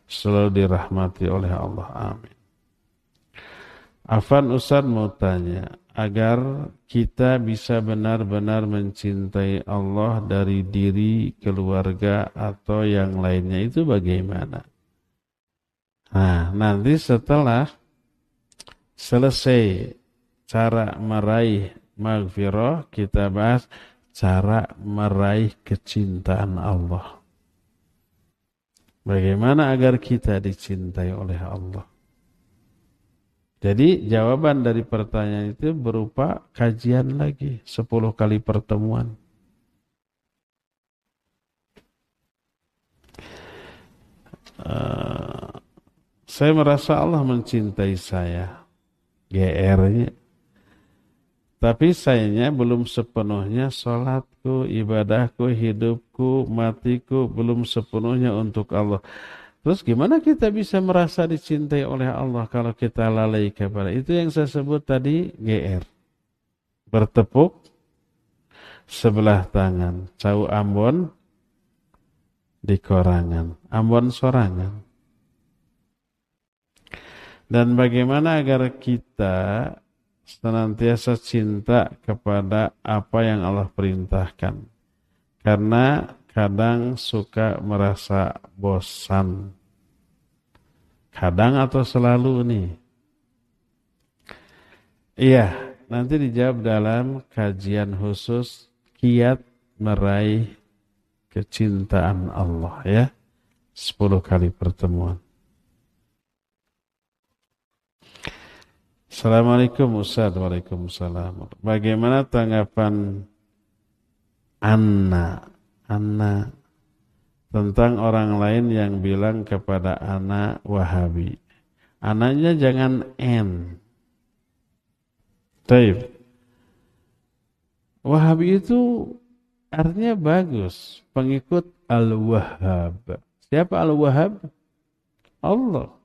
selalu dirahmati oleh Allah. Amin. Afan Ustaz mau tanya, agar kita bisa benar-benar mencintai Allah dari diri, keluarga, atau yang lainnya itu bagaimana? Nah, nanti setelah selesai cara meraih maghfirah, kita bahas cara meraih kecintaan Allah. Bagaimana agar kita dicintai oleh Allah? Jadi jawaban dari pertanyaan itu berupa kajian lagi 10 kali pertemuan. Uh, saya merasa Allah mencintai saya. GR-nya. Tapi sayangnya belum sepenuhnya sholatku, ibadahku, hidupku, matiku belum sepenuhnya untuk Allah. Terus gimana kita bisa merasa dicintai oleh Allah kalau kita lalai kepada itu yang saya sebut tadi GR. Bertepuk sebelah tangan, cau Ambon di korangan, Ambon sorangan. Dan bagaimana agar kita senantiasa cinta kepada apa yang Allah perintahkan. Karena kadang suka merasa bosan. Kadang atau selalu nih. Iya, nanti dijawab dalam kajian khusus kiat meraih kecintaan Allah ya. sepuluh kali pertemuan. Assalamualaikum Ustaz Waalaikumsalam Bagaimana tanggapan Anna anak tentang orang lain yang bilang kepada anak Wahabi. Anaknya jangan N. Taib. Wahabi itu artinya bagus, pengikut Al-Wahhab. Siapa Al-Wahhab? Allah.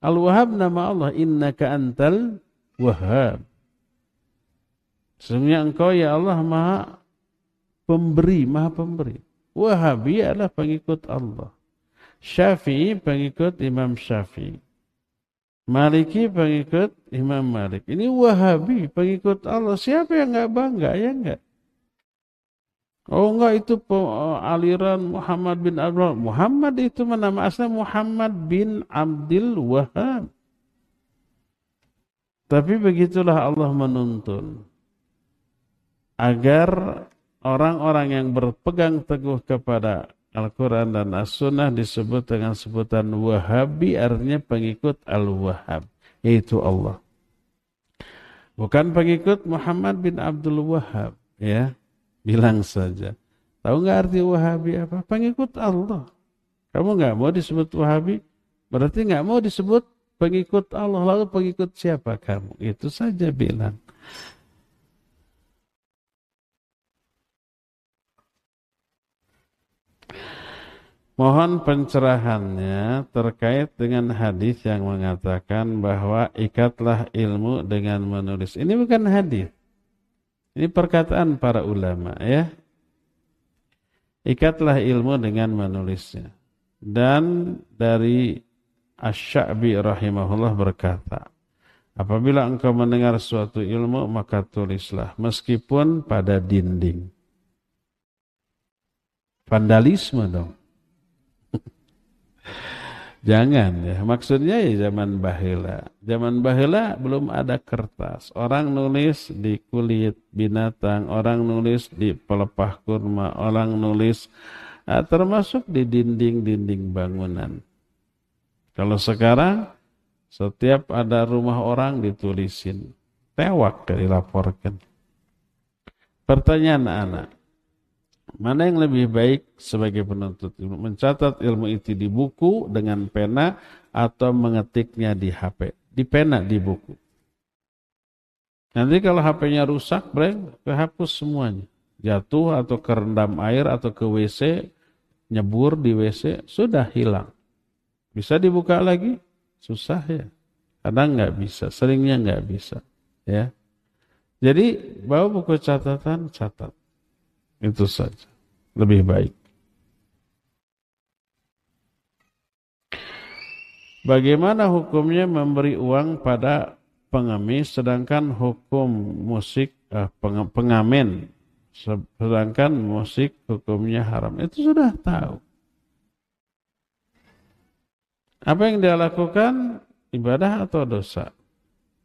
Al-Wahhab nama Allah, innaka antal Wahhab. Sesungguhnya engkau ya Allah maha pemberi, maha pemberi. Wahabi adalah pengikut Allah. Syafi'i pengikut Imam Syafi'i. Maliki pengikut Imam Malik. Ini Wahabi pengikut Allah. Siapa yang nggak bangga ya enggak? Oh enggak itu aliran Muhammad bin Abdul Muhammad itu nama asli Muhammad bin Abdul Wahab. Tapi begitulah Allah menuntun agar orang-orang yang berpegang teguh kepada Al-Quran dan As-Sunnah disebut dengan sebutan Wahabi artinya pengikut Al-Wahhab yaitu Allah. Bukan pengikut Muhammad bin Abdul Wahhab ya bilang saja. Tahu nggak arti Wahabi apa? Pengikut Allah. Kamu nggak mau disebut Wahabi? Berarti nggak mau disebut pengikut Allah. Lalu pengikut siapa kamu? Itu saja bilang. Mohon pencerahannya terkait dengan hadis yang mengatakan bahwa ikatlah ilmu dengan menulis. Ini bukan hadis. Ini perkataan para ulama ya. Ikatlah ilmu dengan menulisnya. Dan dari Asy-Sya'bi rahimahullah berkata, apabila engkau mendengar suatu ilmu maka tulislah meskipun pada dinding. Vandalisme dong. Jangan ya, maksudnya ya zaman bahila. Zaman bahila belum ada kertas. Orang nulis di kulit binatang, orang nulis di pelepah kurma, orang nulis nah, termasuk di dinding-dinding bangunan. Kalau sekarang setiap ada rumah orang ditulisin, tewak dilaporkan. Pertanyaan anak, Mana yang lebih baik sebagai penuntut ilmu? Mencatat ilmu itu di buku dengan pena atau mengetiknya di HP? Di pena, di buku. Nanti kalau HP-nya rusak, breng, kehapus semuanya. Jatuh atau kerendam air atau ke WC, nyebur di WC, sudah hilang. Bisa dibuka lagi? Susah ya. Kadang nggak bisa, seringnya nggak bisa. Ya. Jadi bawa buku catatan, catat. Itu saja. Lebih baik. Bagaimana hukumnya memberi uang pada pengemis sedangkan hukum musik uh, pengamen sedangkan musik hukumnya haram? Itu sudah tahu. Apa yang dia lakukan? Ibadah atau dosa?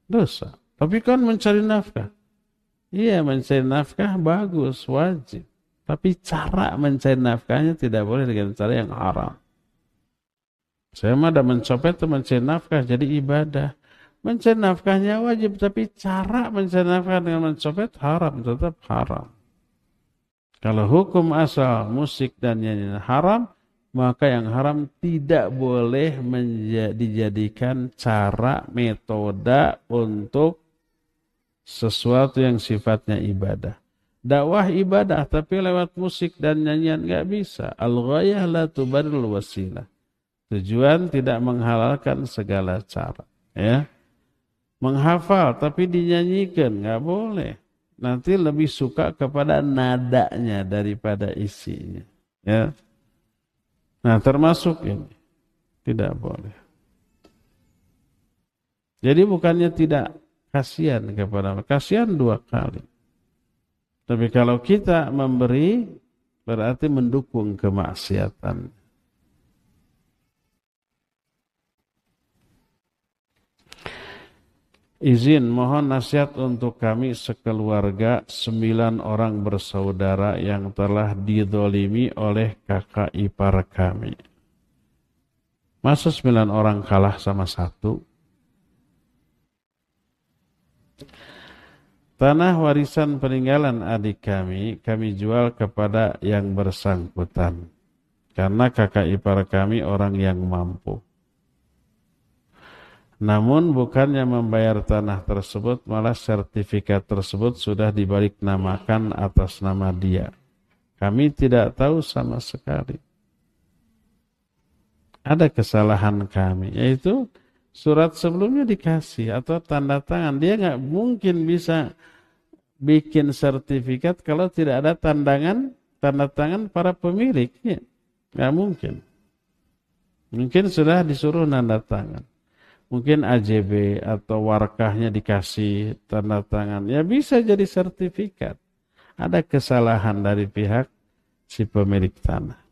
Dosa. Tapi kan mencari nafkah iya mencari nafkah bagus wajib tapi cara mencari nafkahnya tidak boleh dengan cara yang haram saya mah ada mencopet itu mencari nafkah jadi ibadah. Mencari nafkahnya wajib, tapi cara mencari nafkah dengan mencopet haram, tetap haram. Kalau hukum asal musik dan nyanyian haram, maka yang haram tidak boleh dijadikan cara metode untuk sesuatu yang sifatnya ibadah. Dakwah ibadah tapi lewat musik dan nyanyian nggak bisa. Al-ghayah la tubaril wasilah. Tujuan tidak menghalalkan segala cara. Ya, menghafal tapi dinyanyikan nggak boleh. Nanti lebih suka kepada nadanya daripada isinya. Ya, nah termasuk ini tidak boleh. Jadi bukannya tidak kasihan kepada kasihan dua kali. Tapi kalau kita memberi berarti mendukung kemaksiatan. Izin mohon nasihat untuk kami sekeluarga sembilan orang bersaudara yang telah didolimi oleh kakak ipar kami. Masa sembilan orang kalah sama satu? Tanah warisan peninggalan adik kami, kami jual kepada yang bersangkutan. Karena kakak ipar kami orang yang mampu. Namun bukannya membayar tanah tersebut, malah sertifikat tersebut sudah dibalik namakan atas nama dia. Kami tidak tahu sama sekali. Ada kesalahan kami, yaitu surat sebelumnya dikasih atau tanda tangan. Dia nggak mungkin bisa bikin sertifikat kalau tidak ada tandangan tanda tangan para pemiliknya. Nggak mungkin. Mungkin sudah disuruh nanda tangan mungkin AJB atau warkahnya dikasih tanda tangan. Ya bisa jadi sertifikat. Ada kesalahan dari pihak si pemilik tanah.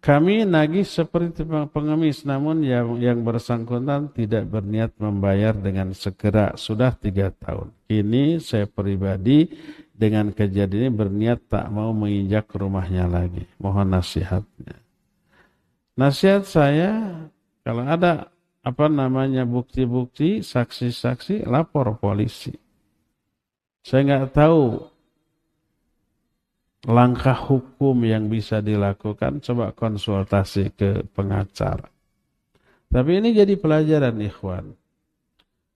Kami nagih seperti pengemis, namun yang, yang bersangkutan tidak berniat membayar dengan segera. Sudah tiga tahun. Ini saya pribadi dengan kejadian ini berniat tak mau menginjak rumahnya lagi. Mohon nasihatnya. Nasihat saya kalau ada apa namanya bukti-bukti, saksi-saksi, lapor polisi. Saya nggak tahu langkah hukum yang bisa dilakukan, coba konsultasi ke pengacara. Tapi ini jadi pelajaran ikhwan.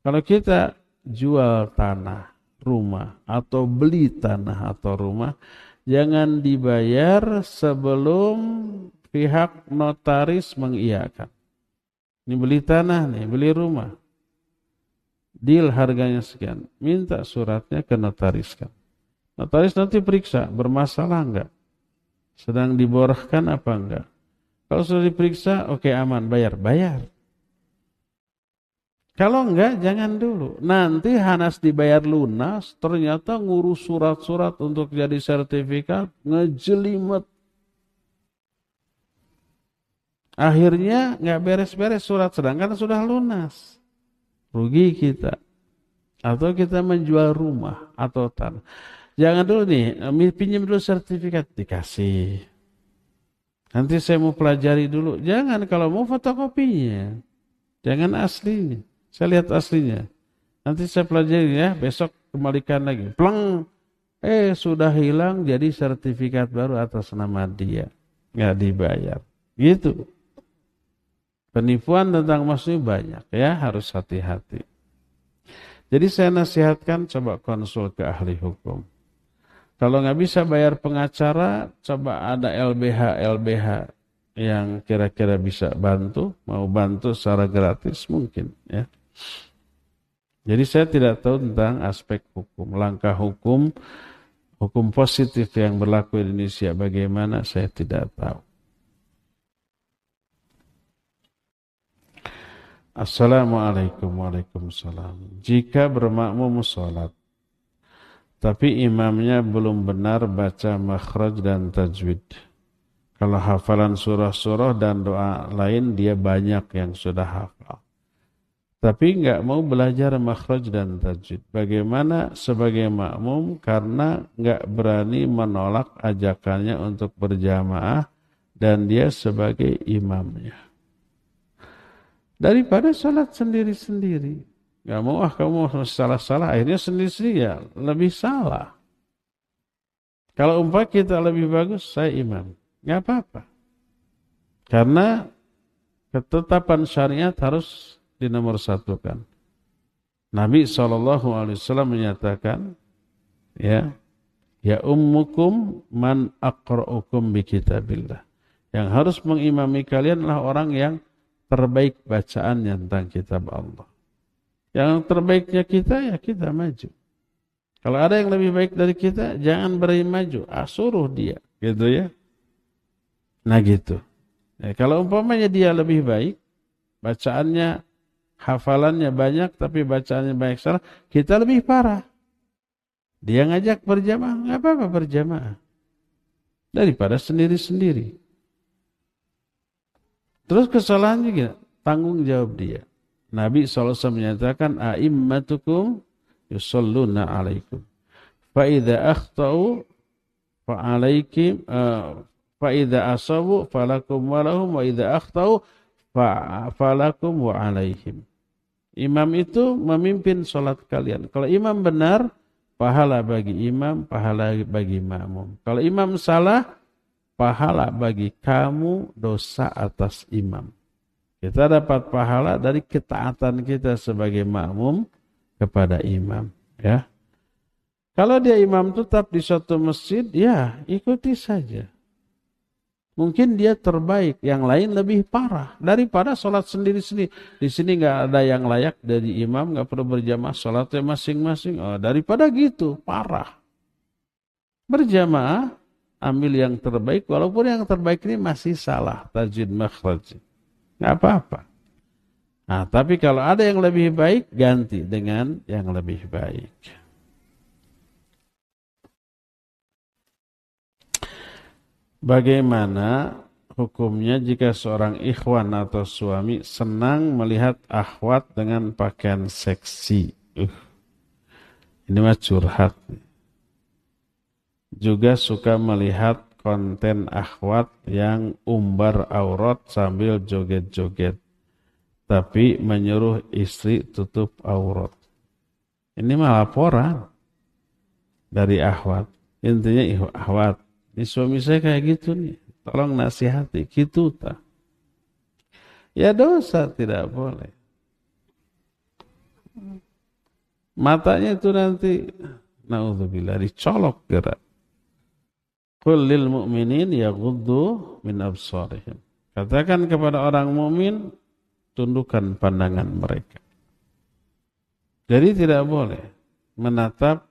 Kalau kita jual tanah, rumah, atau beli tanah atau rumah, jangan dibayar sebelum pihak notaris mengiyakan. Ini beli tanah nih, beli rumah. Deal harganya sekian. Minta suratnya ke notaris kan. Notaris nanti periksa, bermasalah enggak? Sedang diborahkan apa enggak? Kalau sudah diperiksa, oke okay, aman, bayar. Bayar. Kalau enggak, jangan dulu. Nanti Hanas dibayar lunas, ternyata ngurus surat-surat untuk jadi sertifikat, ngejelimet Akhirnya nggak beres-beres surat sedangkan sudah lunas. Rugi kita. Atau kita menjual rumah atau tanah. Jangan dulu nih, pinjam dulu sertifikat dikasih. Nanti saya mau pelajari dulu. Jangan kalau mau fotokopinya. Jangan aslinya. Saya lihat aslinya. Nanti saya pelajari ya, besok kembalikan lagi. Pleng. Eh, sudah hilang jadi sertifikat baru atas nama dia. Nggak dibayar. Gitu. Penipuan tentang emas ini banyak ya, harus hati-hati. Jadi saya nasihatkan coba konsul ke ahli hukum. Kalau nggak bisa bayar pengacara, coba ada LBH LBH yang kira-kira bisa bantu, mau bantu secara gratis mungkin ya. Jadi saya tidak tahu tentang aspek hukum, langkah hukum, hukum positif yang berlaku di Indonesia bagaimana saya tidak tahu. Assalamualaikum Waalaikumsalam. Jika bermakmum sholat, tapi imamnya belum benar baca makhraj dan tajwid. Kalau hafalan surah-surah dan doa lain dia banyak yang sudah hafal. Tapi nggak mau belajar makhraj dan tajwid. Bagaimana sebagai makmum karena nggak berani menolak ajakannya untuk berjamaah dan dia sebagai imamnya daripada sholat sendiri-sendiri. Gak mau ah kamu salah-salah, akhirnya sendiri-sendiri ya lebih salah. Kalau umpah kita lebih bagus, saya imam. Gak apa-apa. Karena ketetapan syariat harus dinomor satukan. Nabi SAW menyatakan, ya, ya ummukum man aqra'ukum bi kitabillah. Yang harus mengimami kalian adalah orang yang terbaik bacaannya tentang kitab Allah. Yang terbaiknya kita ya kita maju. Kalau ada yang lebih baik dari kita, jangan beri maju, ah, suruh dia, gitu ya. Nah gitu. Ya, kalau umpamanya dia lebih baik, bacaannya, hafalannya banyak, tapi bacaannya banyak salah, kita lebih parah. Dia ngajak berjamaah, nggak apa-apa berjamaah. Daripada sendiri-sendiri. Terus kesalahan juga tanggung jawab dia. Nabi SAW menyatakan a'immatukum yusalluna alaikum. Fa idza akhtau fa alaikum uh, fa idza asabu falakum wa lahum wa idza akhtau fa falakum wa alaihim. Imam itu memimpin sholat kalian. Kalau imam benar, pahala bagi imam, pahala bagi makmum. Kalau imam salah, pahala bagi kamu dosa atas imam. Kita dapat pahala dari ketaatan kita sebagai makmum kepada imam. Ya. Kalau dia imam tetap di suatu masjid, ya ikuti saja. Mungkin dia terbaik, yang lain lebih parah daripada sholat sendiri-sendiri. Di sini nggak ada yang layak dari imam, nggak perlu berjamaah sholatnya masing-masing. Oh, daripada gitu, parah. Berjamaah ambil yang terbaik walaupun yang terbaik ini masih salah tajwid makhraj. Enggak apa-apa. Nah, tapi kalau ada yang lebih baik ganti dengan yang lebih baik. Bagaimana hukumnya jika seorang ikhwan atau suami senang melihat akhwat dengan pakaian seksi? Uh, ini mah curhat. Juga suka melihat konten akhwat yang umbar aurat sambil joget-joget. Tapi menyuruh istri tutup aurat. Ini mah laporan dari akhwat. Intinya akhwat, ini suami saya kayak gitu nih. Tolong nasihati, gitu tak. Ya dosa tidak boleh. Matanya itu nanti, naudzubillah, dicolok gerak. Qul lil mu'minin yaghuddu min absarihim. Katakan kepada orang mukmin tundukkan pandangan mereka. Jadi tidak boleh menatap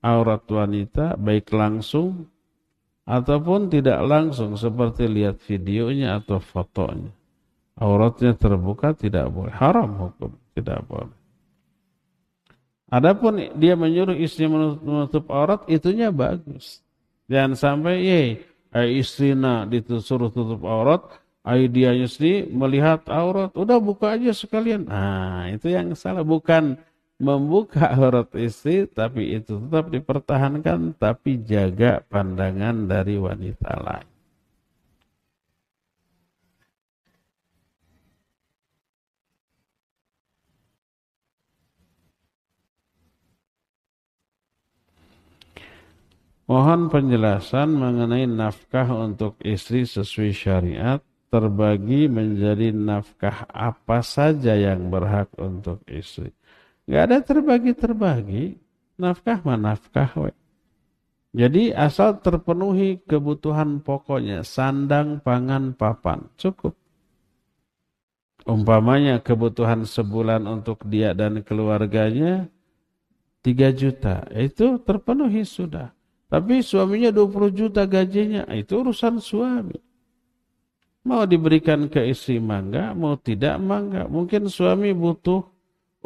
aurat wanita baik langsung ataupun tidak langsung seperti lihat videonya atau fotonya. Auratnya terbuka tidak boleh. Haram hukum, tidak boleh. Adapun dia menyuruh istri menutup aurat, itunya bagus. Jangan sampai ye, ay istrina disuruh tutup aurat, ay dianya sendiri melihat aurat, udah buka aja sekalian. Nah, itu yang salah bukan membuka aurat istri tapi itu tetap dipertahankan tapi jaga pandangan dari wanita lain. Mohon penjelasan mengenai nafkah untuk istri sesuai syariat terbagi menjadi nafkah apa saja yang berhak untuk istri. Gak ada terbagi-terbagi, nafkah mana nafkah we. Jadi asal terpenuhi kebutuhan pokoknya, sandang, pangan, papan, cukup. Umpamanya kebutuhan sebulan untuk dia dan keluarganya 3 juta, itu terpenuhi sudah. Tapi suaminya 20 juta gajinya, itu urusan suami. Mau diberikan ke istri mangga, mau tidak mangga. Mungkin suami butuh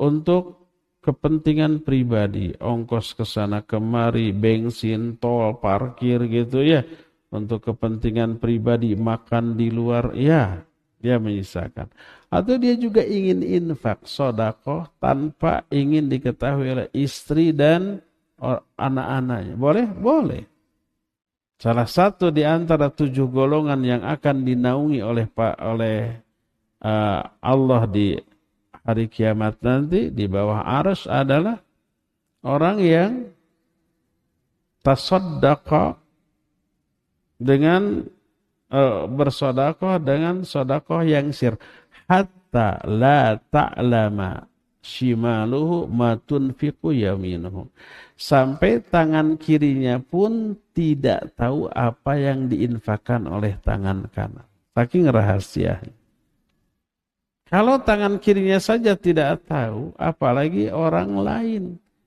untuk kepentingan pribadi, ongkos ke sana kemari, bensin, tol, parkir gitu ya. Untuk kepentingan pribadi, makan di luar, ya dia menyisakan. Atau dia juga ingin infak, sodakoh tanpa ingin diketahui oleh istri dan anak-anaknya. Boleh? Boleh. Salah satu di antara tujuh golongan yang akan dinaungi oleh Pak oleh uh, Allah di hari kiamat nanti di bawah arus adalah orang yang tasaddaqa dengan uh, bersodakoh dengan sodakoh yang sir hatta la ta'lama shimaluhu matun fiku yaminuhu sampai tangan kirinya pun tidak tahu apa yang diinfakkan oleh tangan kanan. Saking rahasianya. Kalau tangan kirinya saja tidak tahu, apalagi orang lain.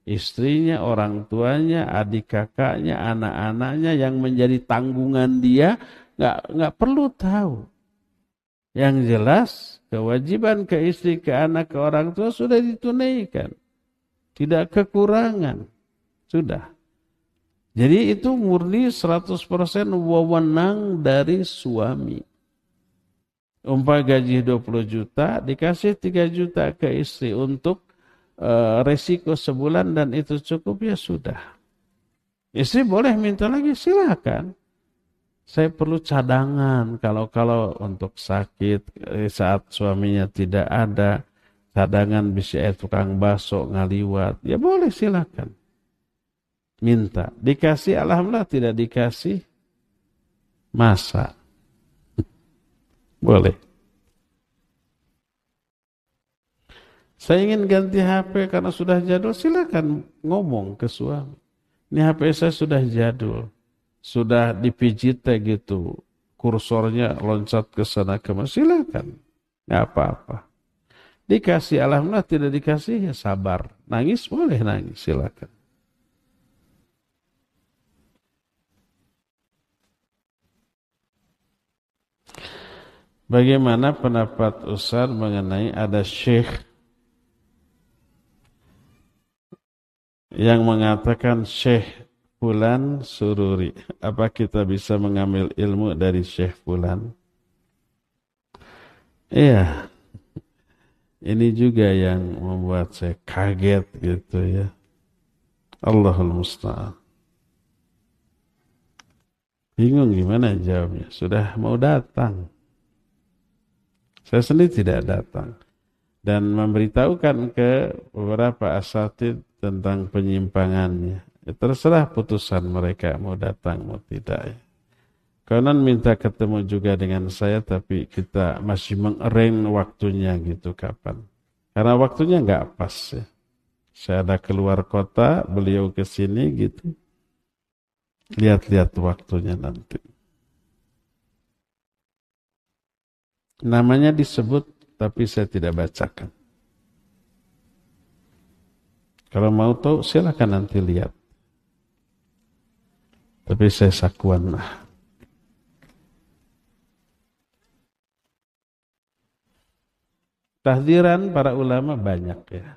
Istrinya, orang tuanya, adik kakaknya, anak-anaknya yang menjadi tanggungan dia, nggak nggak perlu tahu. Yang jelas, kewajiban ke istri, ke anak, ke orang tua sudah ditunaikan. Tidak kekurangan. Sudah. Jadi itu murni 100% wewenang dari suami. Umpah gaji 20 juta, dikasih 3 juta ke istri untuk uh, resiko sebulan dan itu cukup ya sudah. Istri boleh minta lagi silakan. Saya perlu cadangan kalau kalau untuk sakit eh, saat suaminya tidak ada cadangan bisa eh, tukang baso ngaliwat ya boleh silakan minta. Dikasih alhamdulillah tidak dikasih masa. Boleh. Saya ingin ganti HP karena sudah jadul, silakan ngomong ke suami. Ini HP saya sudah jadul, sudah dipijit gitu, kursornya loncat ke sana ke mana, silakan, nggak apa-apa. Dikasih alhamdulillah, tidak dikasih ya sabar, nangis boleh nangis, silakan. Bagaimana pendapat Ustaz mengenai ada syekh yang mengatakan syekh Fulan sururi. Apa kita bisa mengambil ilmu dari syekh Fulan? Iya. Ini juga yang membuat saya kaget gitu ya. Allahul Musta'an. Bingung gimana jawabnya. Sudah mau datang. Saya sendiri tidak datang dan memberitahukan ke beberapa asatid tentang penyimpangannya. Ya, terserah putusan mereka mau datang mau tidak. Ya. Konon minta ketemu juga dengan saya tapi kita masih mengereng waktunya gitu kapan. Karena waktunya nggak pas ya. Saya ada keluar kota, beliau ke sini gitu. Lihat-lihat waktunya nanti. Namanya disebut tapi saya tidak bacakan. Kalau mau tahu silakan nanti lihat. Tapi saya sakuan lah. Tahdiran para ulama banyak ya.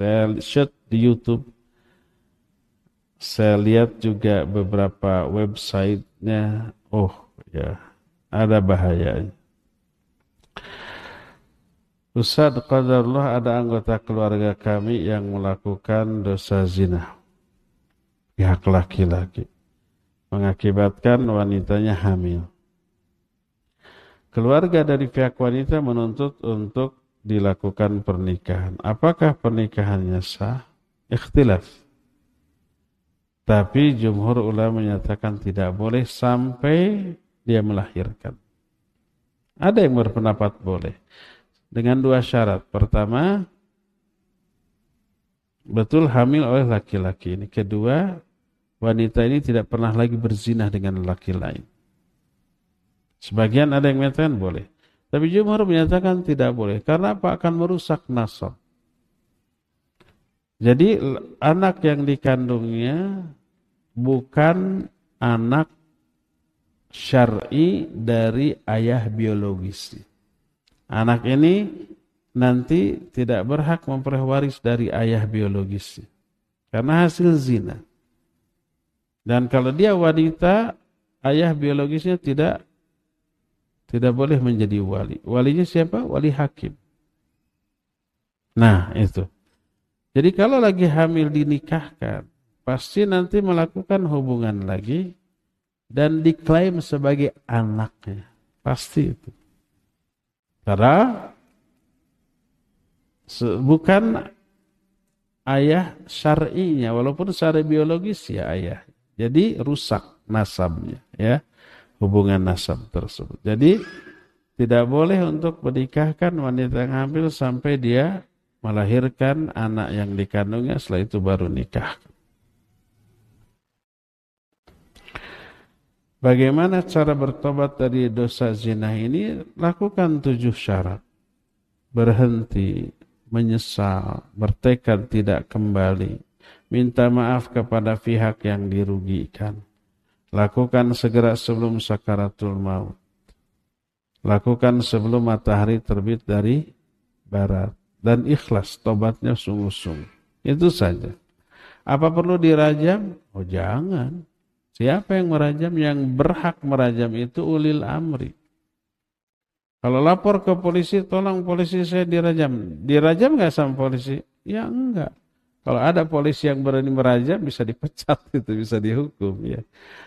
Saya shoot di YouTube. Saya lihat juga beberapa websitenya. Oh ya, ada bahayanya. Ustaz qadarullah ada anggota keluarga kami yang melakukan dosa zina. Pihak laki-laki. Mengakibatkan wanitanya hamil. Keluarga dari pihak wanita menuntut untuk dilakukan pernikahan. Apakah pernikahannya sah? Ikhtilaf. Tapi jumhur ulama menyatakan tidak boleh sampai dia melahirkan. Ada yang berpendapat boleh dengan dua syarat. Pertama, betul hamil oleh laki-laki ini. Kedua, wanita ini tidak pernah lagi berzina dengan laki lain. Sebagian ada yang menyatakan boleh. Tapi jumhur menyatakan tidak boleh. Karena apa? Akan merusak nasab. Jadi anak yang dikandungnya bukan anak syar'i dari ayah biologis. Anak ini nanti tidak berhak memperoleh dari ayah biologis karena hasil zina. Dan kalau dia wanita, ayah biologisnya tidak tidak boleh menjadi wali. Walinya siapa? Wali hakim. Nah, itu. Jadi kalau lagi hamil dinikahkan, pasti nanti melakukan hubungan lagi dan diklaim sebagai anaknya. Pasti itu. Karena bukan ayah syar'inya walaupun secara biologis ya ayah. Jadi rusak nasabnya ya. Hubungan nasab tersebut. Jadi tidak boleh untuk menikahkan wanita yang hamil sampai dia melahirkan anak yang dikandungnya setelah itu baru nikah. Bagaimana cara bertobat dari dosa zina ini? Lakukan tujuh syarat. Berhenti, menyesal, bertekad tidak kembali, minta maaf kepada pihak yang dirugikan. Lakukan segera sebelum sakaratul maut. Lakukan sebelum matahari terbit dari barat. Dan ikhlas, tobatnya sungguh-sungguh. Itu saja. Apa perlu dirajam? Oh jangan. Siapa yang merajam? Yang berhak merajam itu ulil amri. Kalau lapor ke polisi, tolong polisi saya dirajam. Dirajam nggak sama polisi? Ya enggak. Kalau ada polisi yang berani merajam bisa dipecat itu bisa dihukum ya.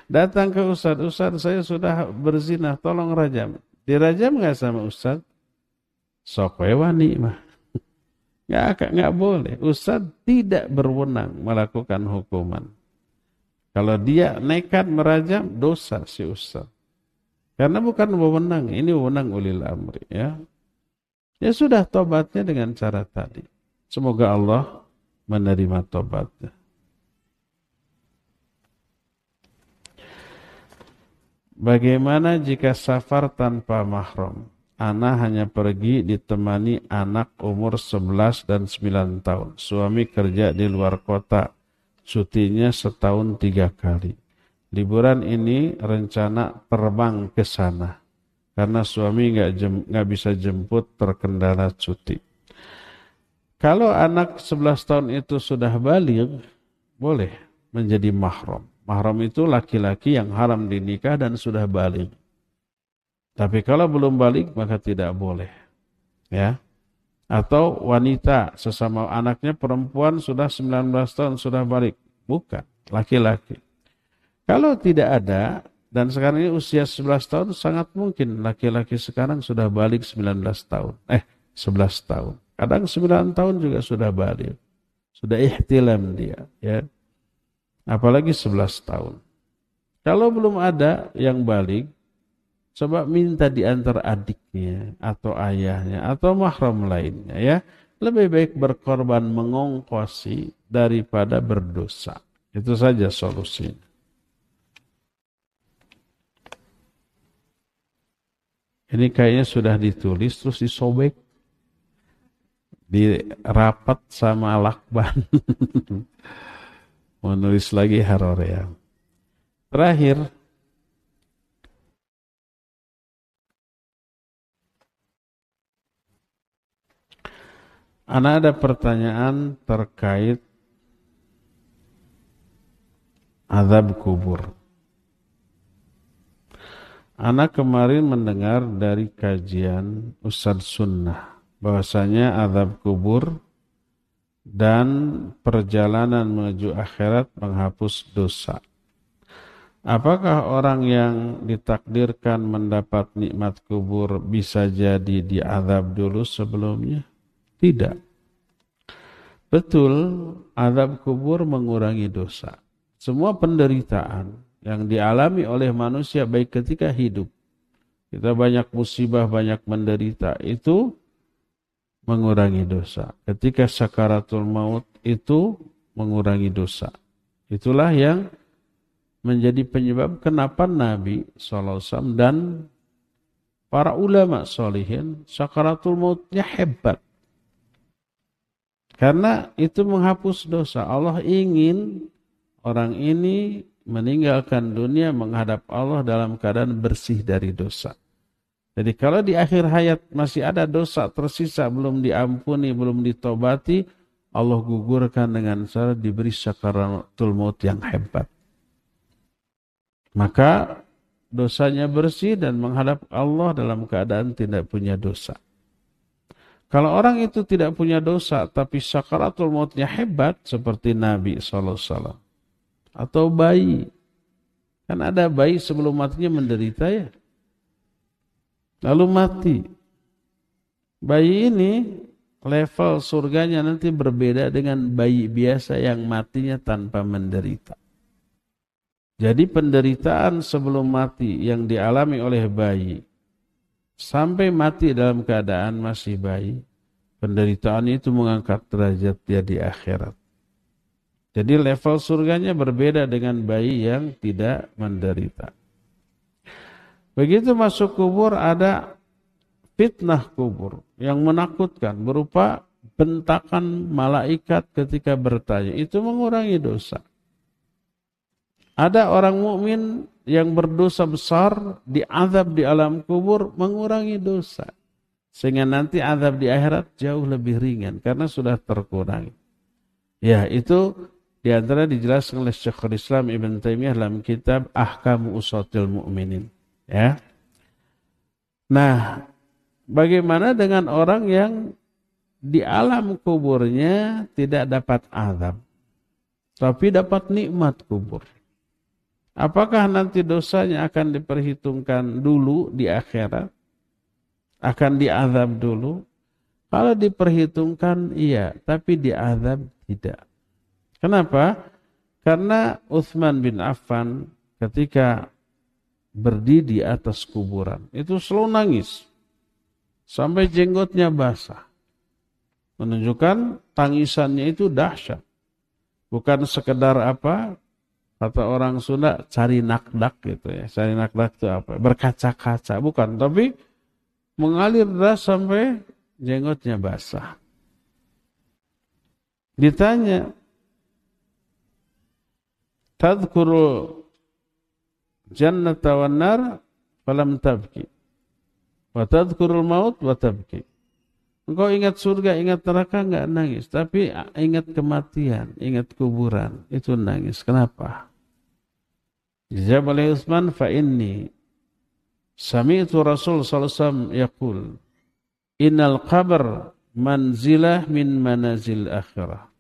Datang ke ustad, ustad saya sudah berzina, tolong rajam. Dirajam nggak sama ustad? Sok mah. Nggak, nggak boleh. Ustad tidak berwenang melakukan hukuman. Kalau dia nekat merajam, dosa si ustaz. Karena bukan wewenang, ini wewenang ulil amri ya. Ya sudah tobatnya dengan cara tadi. Semoga Allah menerima tobatnya. Bagaimana jika safar tanpa mahram? Ana hanya pergi ditemani anak umur 11 dan 9 tahun. Suami kerja di luar kota cutinya setahun tiga kali. Liburan ini rencana terbang ke sana karena suami nggak nggak bisa jemput terkendala cuti. Kalau anak 11 tahun itu sudah balik, boleh menjadi mahram. Mahram itu laki-laki yang haram dinikah dan sudah balik. Tapi kalau belum balik maka tidak boleh. Ya atau wanita sesama anaknya perempuan sudah 19 tahun sudah balik bukan laki-laki kalau tidak ada dan sekarang ini usia 11 tahun sangat mungkin laki-laki sekarang sudah balik 19 tahun eh 11 tahun kadang 9 tahun juga sudah balik sudah ihtilam dia ya apalagi 11 tahun kalau belum ada yang balik Coba minta di antara adiknya atau ayahnya atau mahram lainnya ya. Lebih baik berkorban mengongkosi daripada berdosa. Itu saja solusinya. Ini kayaknya sudah ditulis terus disobek. Di rapat sama lakban. Menulis lagi Harorea. Terakhir, Ana ada pertanyaan terkait azab kubur. Anak kemarin mendengar dari kajian Ustadz Sunnah bahwasanya azab kubur dan perjalanan menuju akhirat menghapus dosa. Apakah orang yang ditakdirkan mendapat nikmat kubur bisa jadi diazab dulu sebelumnya? Tidak. Betul, azab kubur mengurangi dosa. Semua penderitaan yang dialami oleh manusia baik ketika hidup, kita banyak musibah, banyak menderita, itu mengurangi dosa. Ketika sakaratul maut itu mengurangi dosa. Itulah yang menjadi penyebab kenapa Nabi SAW dan para ulama solihin sakaratul mautnya hebat. Karena itu menghapus dosa. Allah ingin orang ini meninggalkan dunia menghadap Allah dalam keadaan bersih dari dosa. Jadi kalau di akhir hayat masih ada dosa tersisa belum diampuni, belum ditobati, Allah gugurkan dengan cara diberi syakaratul maut yang hebat. Maka dosanya bersih dan menghadap Allah dalam keadaan tidak punya dosa. Kalau orang itu tidak punya dosa tapi syakaratul mautnya hebat seperti Nabi SAW atau bayi. Kan ada bayi sebelum matinya menderita ya lalu mati. Bayi ini level surganya nanti berbeda dengan bayi biasa yang matinya tanpa menderita. Jadi penderitaan sebelum mati yang dialami oleh bayi sampai mati dalam keadaan masih bayi, penderitaan itu mengangkat derajat dia di akhirat. Jadi level surganya berbeda dengan bayi yang tidak menderita. Begitu masuk kubur ada fitnah kubur yang menakutkan berupa bentakan malaikat ketika bertanya. Itu mengurangi dosa. Ada orang mukmin yang berdosa besar diazab di alam kubur mengurangi dosa. Sehingga nanti azab di akhirat jauh lebih ringan karena sudah terkurangi. Ya, itu di antara dijelaskan oleh Syekhul Islam Ibn Taimiyah dalam kitab Ahkamu Usatil Mu'minin. Ya. Nah, bagaimana dengan orang yang di alam kuburnya tidak dapat azab, tapi dapat nikmat kubur? Apakah nanti dosanya akan diperhitungkan dulu di akhirat? Akan diazab dulu? Kalau diperhitungkan iya, tapi diazab tidak. Kenapa? Karena Uthman bin Affan ketika berdiri di atas kuburan. Itu selalu nangis. Sampai jenggotnya basah. Menunjukkan tangisannya itu dahsyat. Bukan sekedar apa, kata orang Sunda, cari nakdak gitu ya. Cari nakdak itu apa? Berkaca-kaca. Bukan, tapi mengalir deras sampai jenggotnya basah. Ditanya, Tadkurul jannata wan nar falam tabki. Wa tadhkurul maut wa tabki. Engkau ingat surga, ingat neraka enggak nangis, tapi ingat kematian, ingat kuburan, itu nangis. Kenapa? Jawab oleh Utsman fa inni sami'tu Rasul sallallahu alaihi wasallam yaqul innal qabr manzilah min manazil akhirah.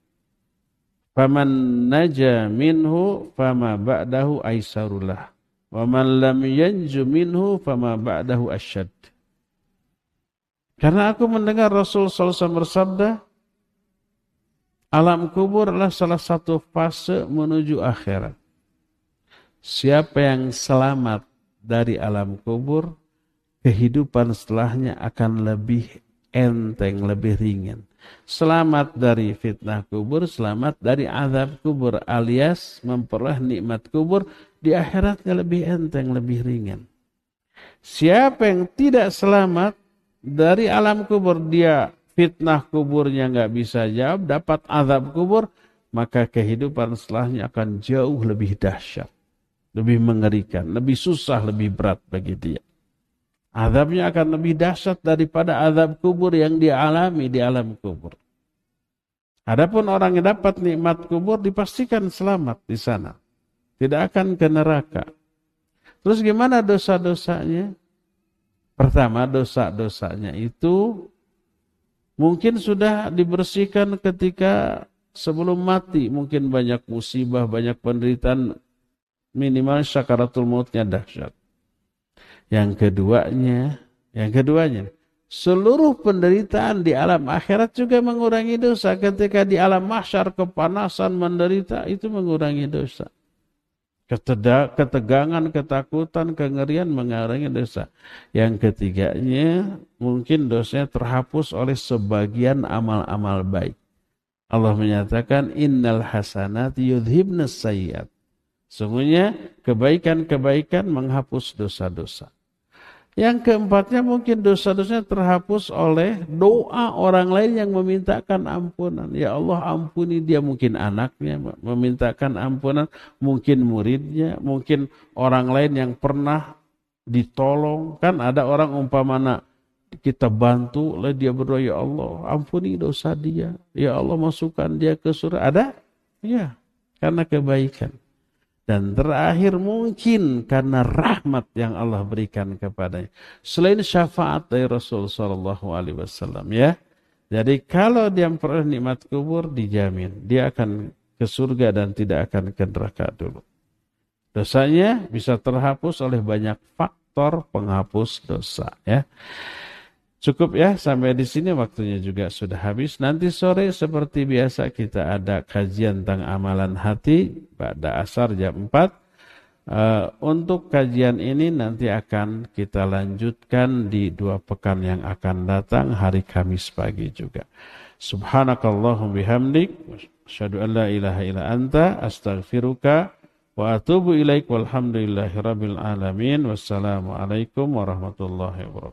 Faman naja minhu fama ba'dahu aisarullah. Wa man lam yanju minhu fama ba'dahu asyad. Karena aku mendengar Rasul SAW bersabda, alam kubur adalah salah satu fase menuju akhirat. Siapa yang selamat dari alam kubur, kehidupan setelahnya akan lebih enteng, lebih ringan. Selamat dari fitnah kubur, selamat dari azab kubur alias memperoleh nikmat kubur di akhiratnya lebih enteng, lebih ringan. Siapa yang tidak selamat dari alam kubur, dia fitnah kuburnya nggak bisa jawab, dapat azab kubur, maka kehidupan setelahnya akan jauh lebih dahsyat, lebih mengerikan, lebih susah, lebih berat bagi dia. Azabnya akan lebih dahsyat daripada azab kubur yang dialami di alam kubur. Adapun orang yang dapat nikmat kubur dipastikan selamat di sana tidak akan ke neraka. Terus gimana dosa-dosanya? Pertama, dosa-dosanya itu mungkin sudah dibersihkan ketika sebelum mati. Mungkin banyak musibah, banyak penderitaan, minimal syakaratul mautnya dahsyat. Yang keduanya, yang keduanya, seluruh penderitaan di alam akhirat juga mengurangi dosa. Ketika di alam mahsyar kepanasan menderita, itu mengurangi dosa ketegangan, ketakutan, kengerian mengarungi dosa. Yang ketiganya mungkin dosanya terhapus oleh sebagian amal-amal baik. Allah menyatakan innal hasanat yudhibna sayyat. Sungguhnya kebaikan-kebaikan menghapus dosa-dosa. Yang keempatnya mungkin dosa-dosanya terhapus oleh doa orang lain yang memintakan ampunan. Ya Allah ampuni dia mungkin anaknya memintakan ampunan, mungkin muridnya, mungkin orang lain yang pernah ditolong. Kan ada orang umpamana kita bantu, oleh dia berdoa, Ya Allah ampuni dosa dia. Ya Allah masukkan dia ke surga. Ada? Ya, karena kebaikan. Dan terakhir mungkin karena rahmat yang Allah berikan kepadanya. Selain syafaat dari Rasul Sallallahu Alaihi Wasallam ya. Jadi kalau dia memperoleh nikmat kubur dijamin dia akan ke surga dan tidak akan ke neraka dulu. Dosanya bisa terhapus oleh banyak faktor penghapus dosa ya. Cukup ya sampai di sini waktunya juga sudah habis. Nanti sore seperti biasa kita ada kajian tentang amalan hati pada asar jam 4. Uh, eh, untuk kajian ini nanti akan kita lanjutkan di dua pekan yang akan datang hari Kamis pagi juga. Subhanakallahum bihamdik. Asyhadu an la ilaha illa anta astaghfiruka wa atubu ilaik walhamdulillahi rabbil alamin. Wassalamualaikum warahmatullahi wabarakatuh.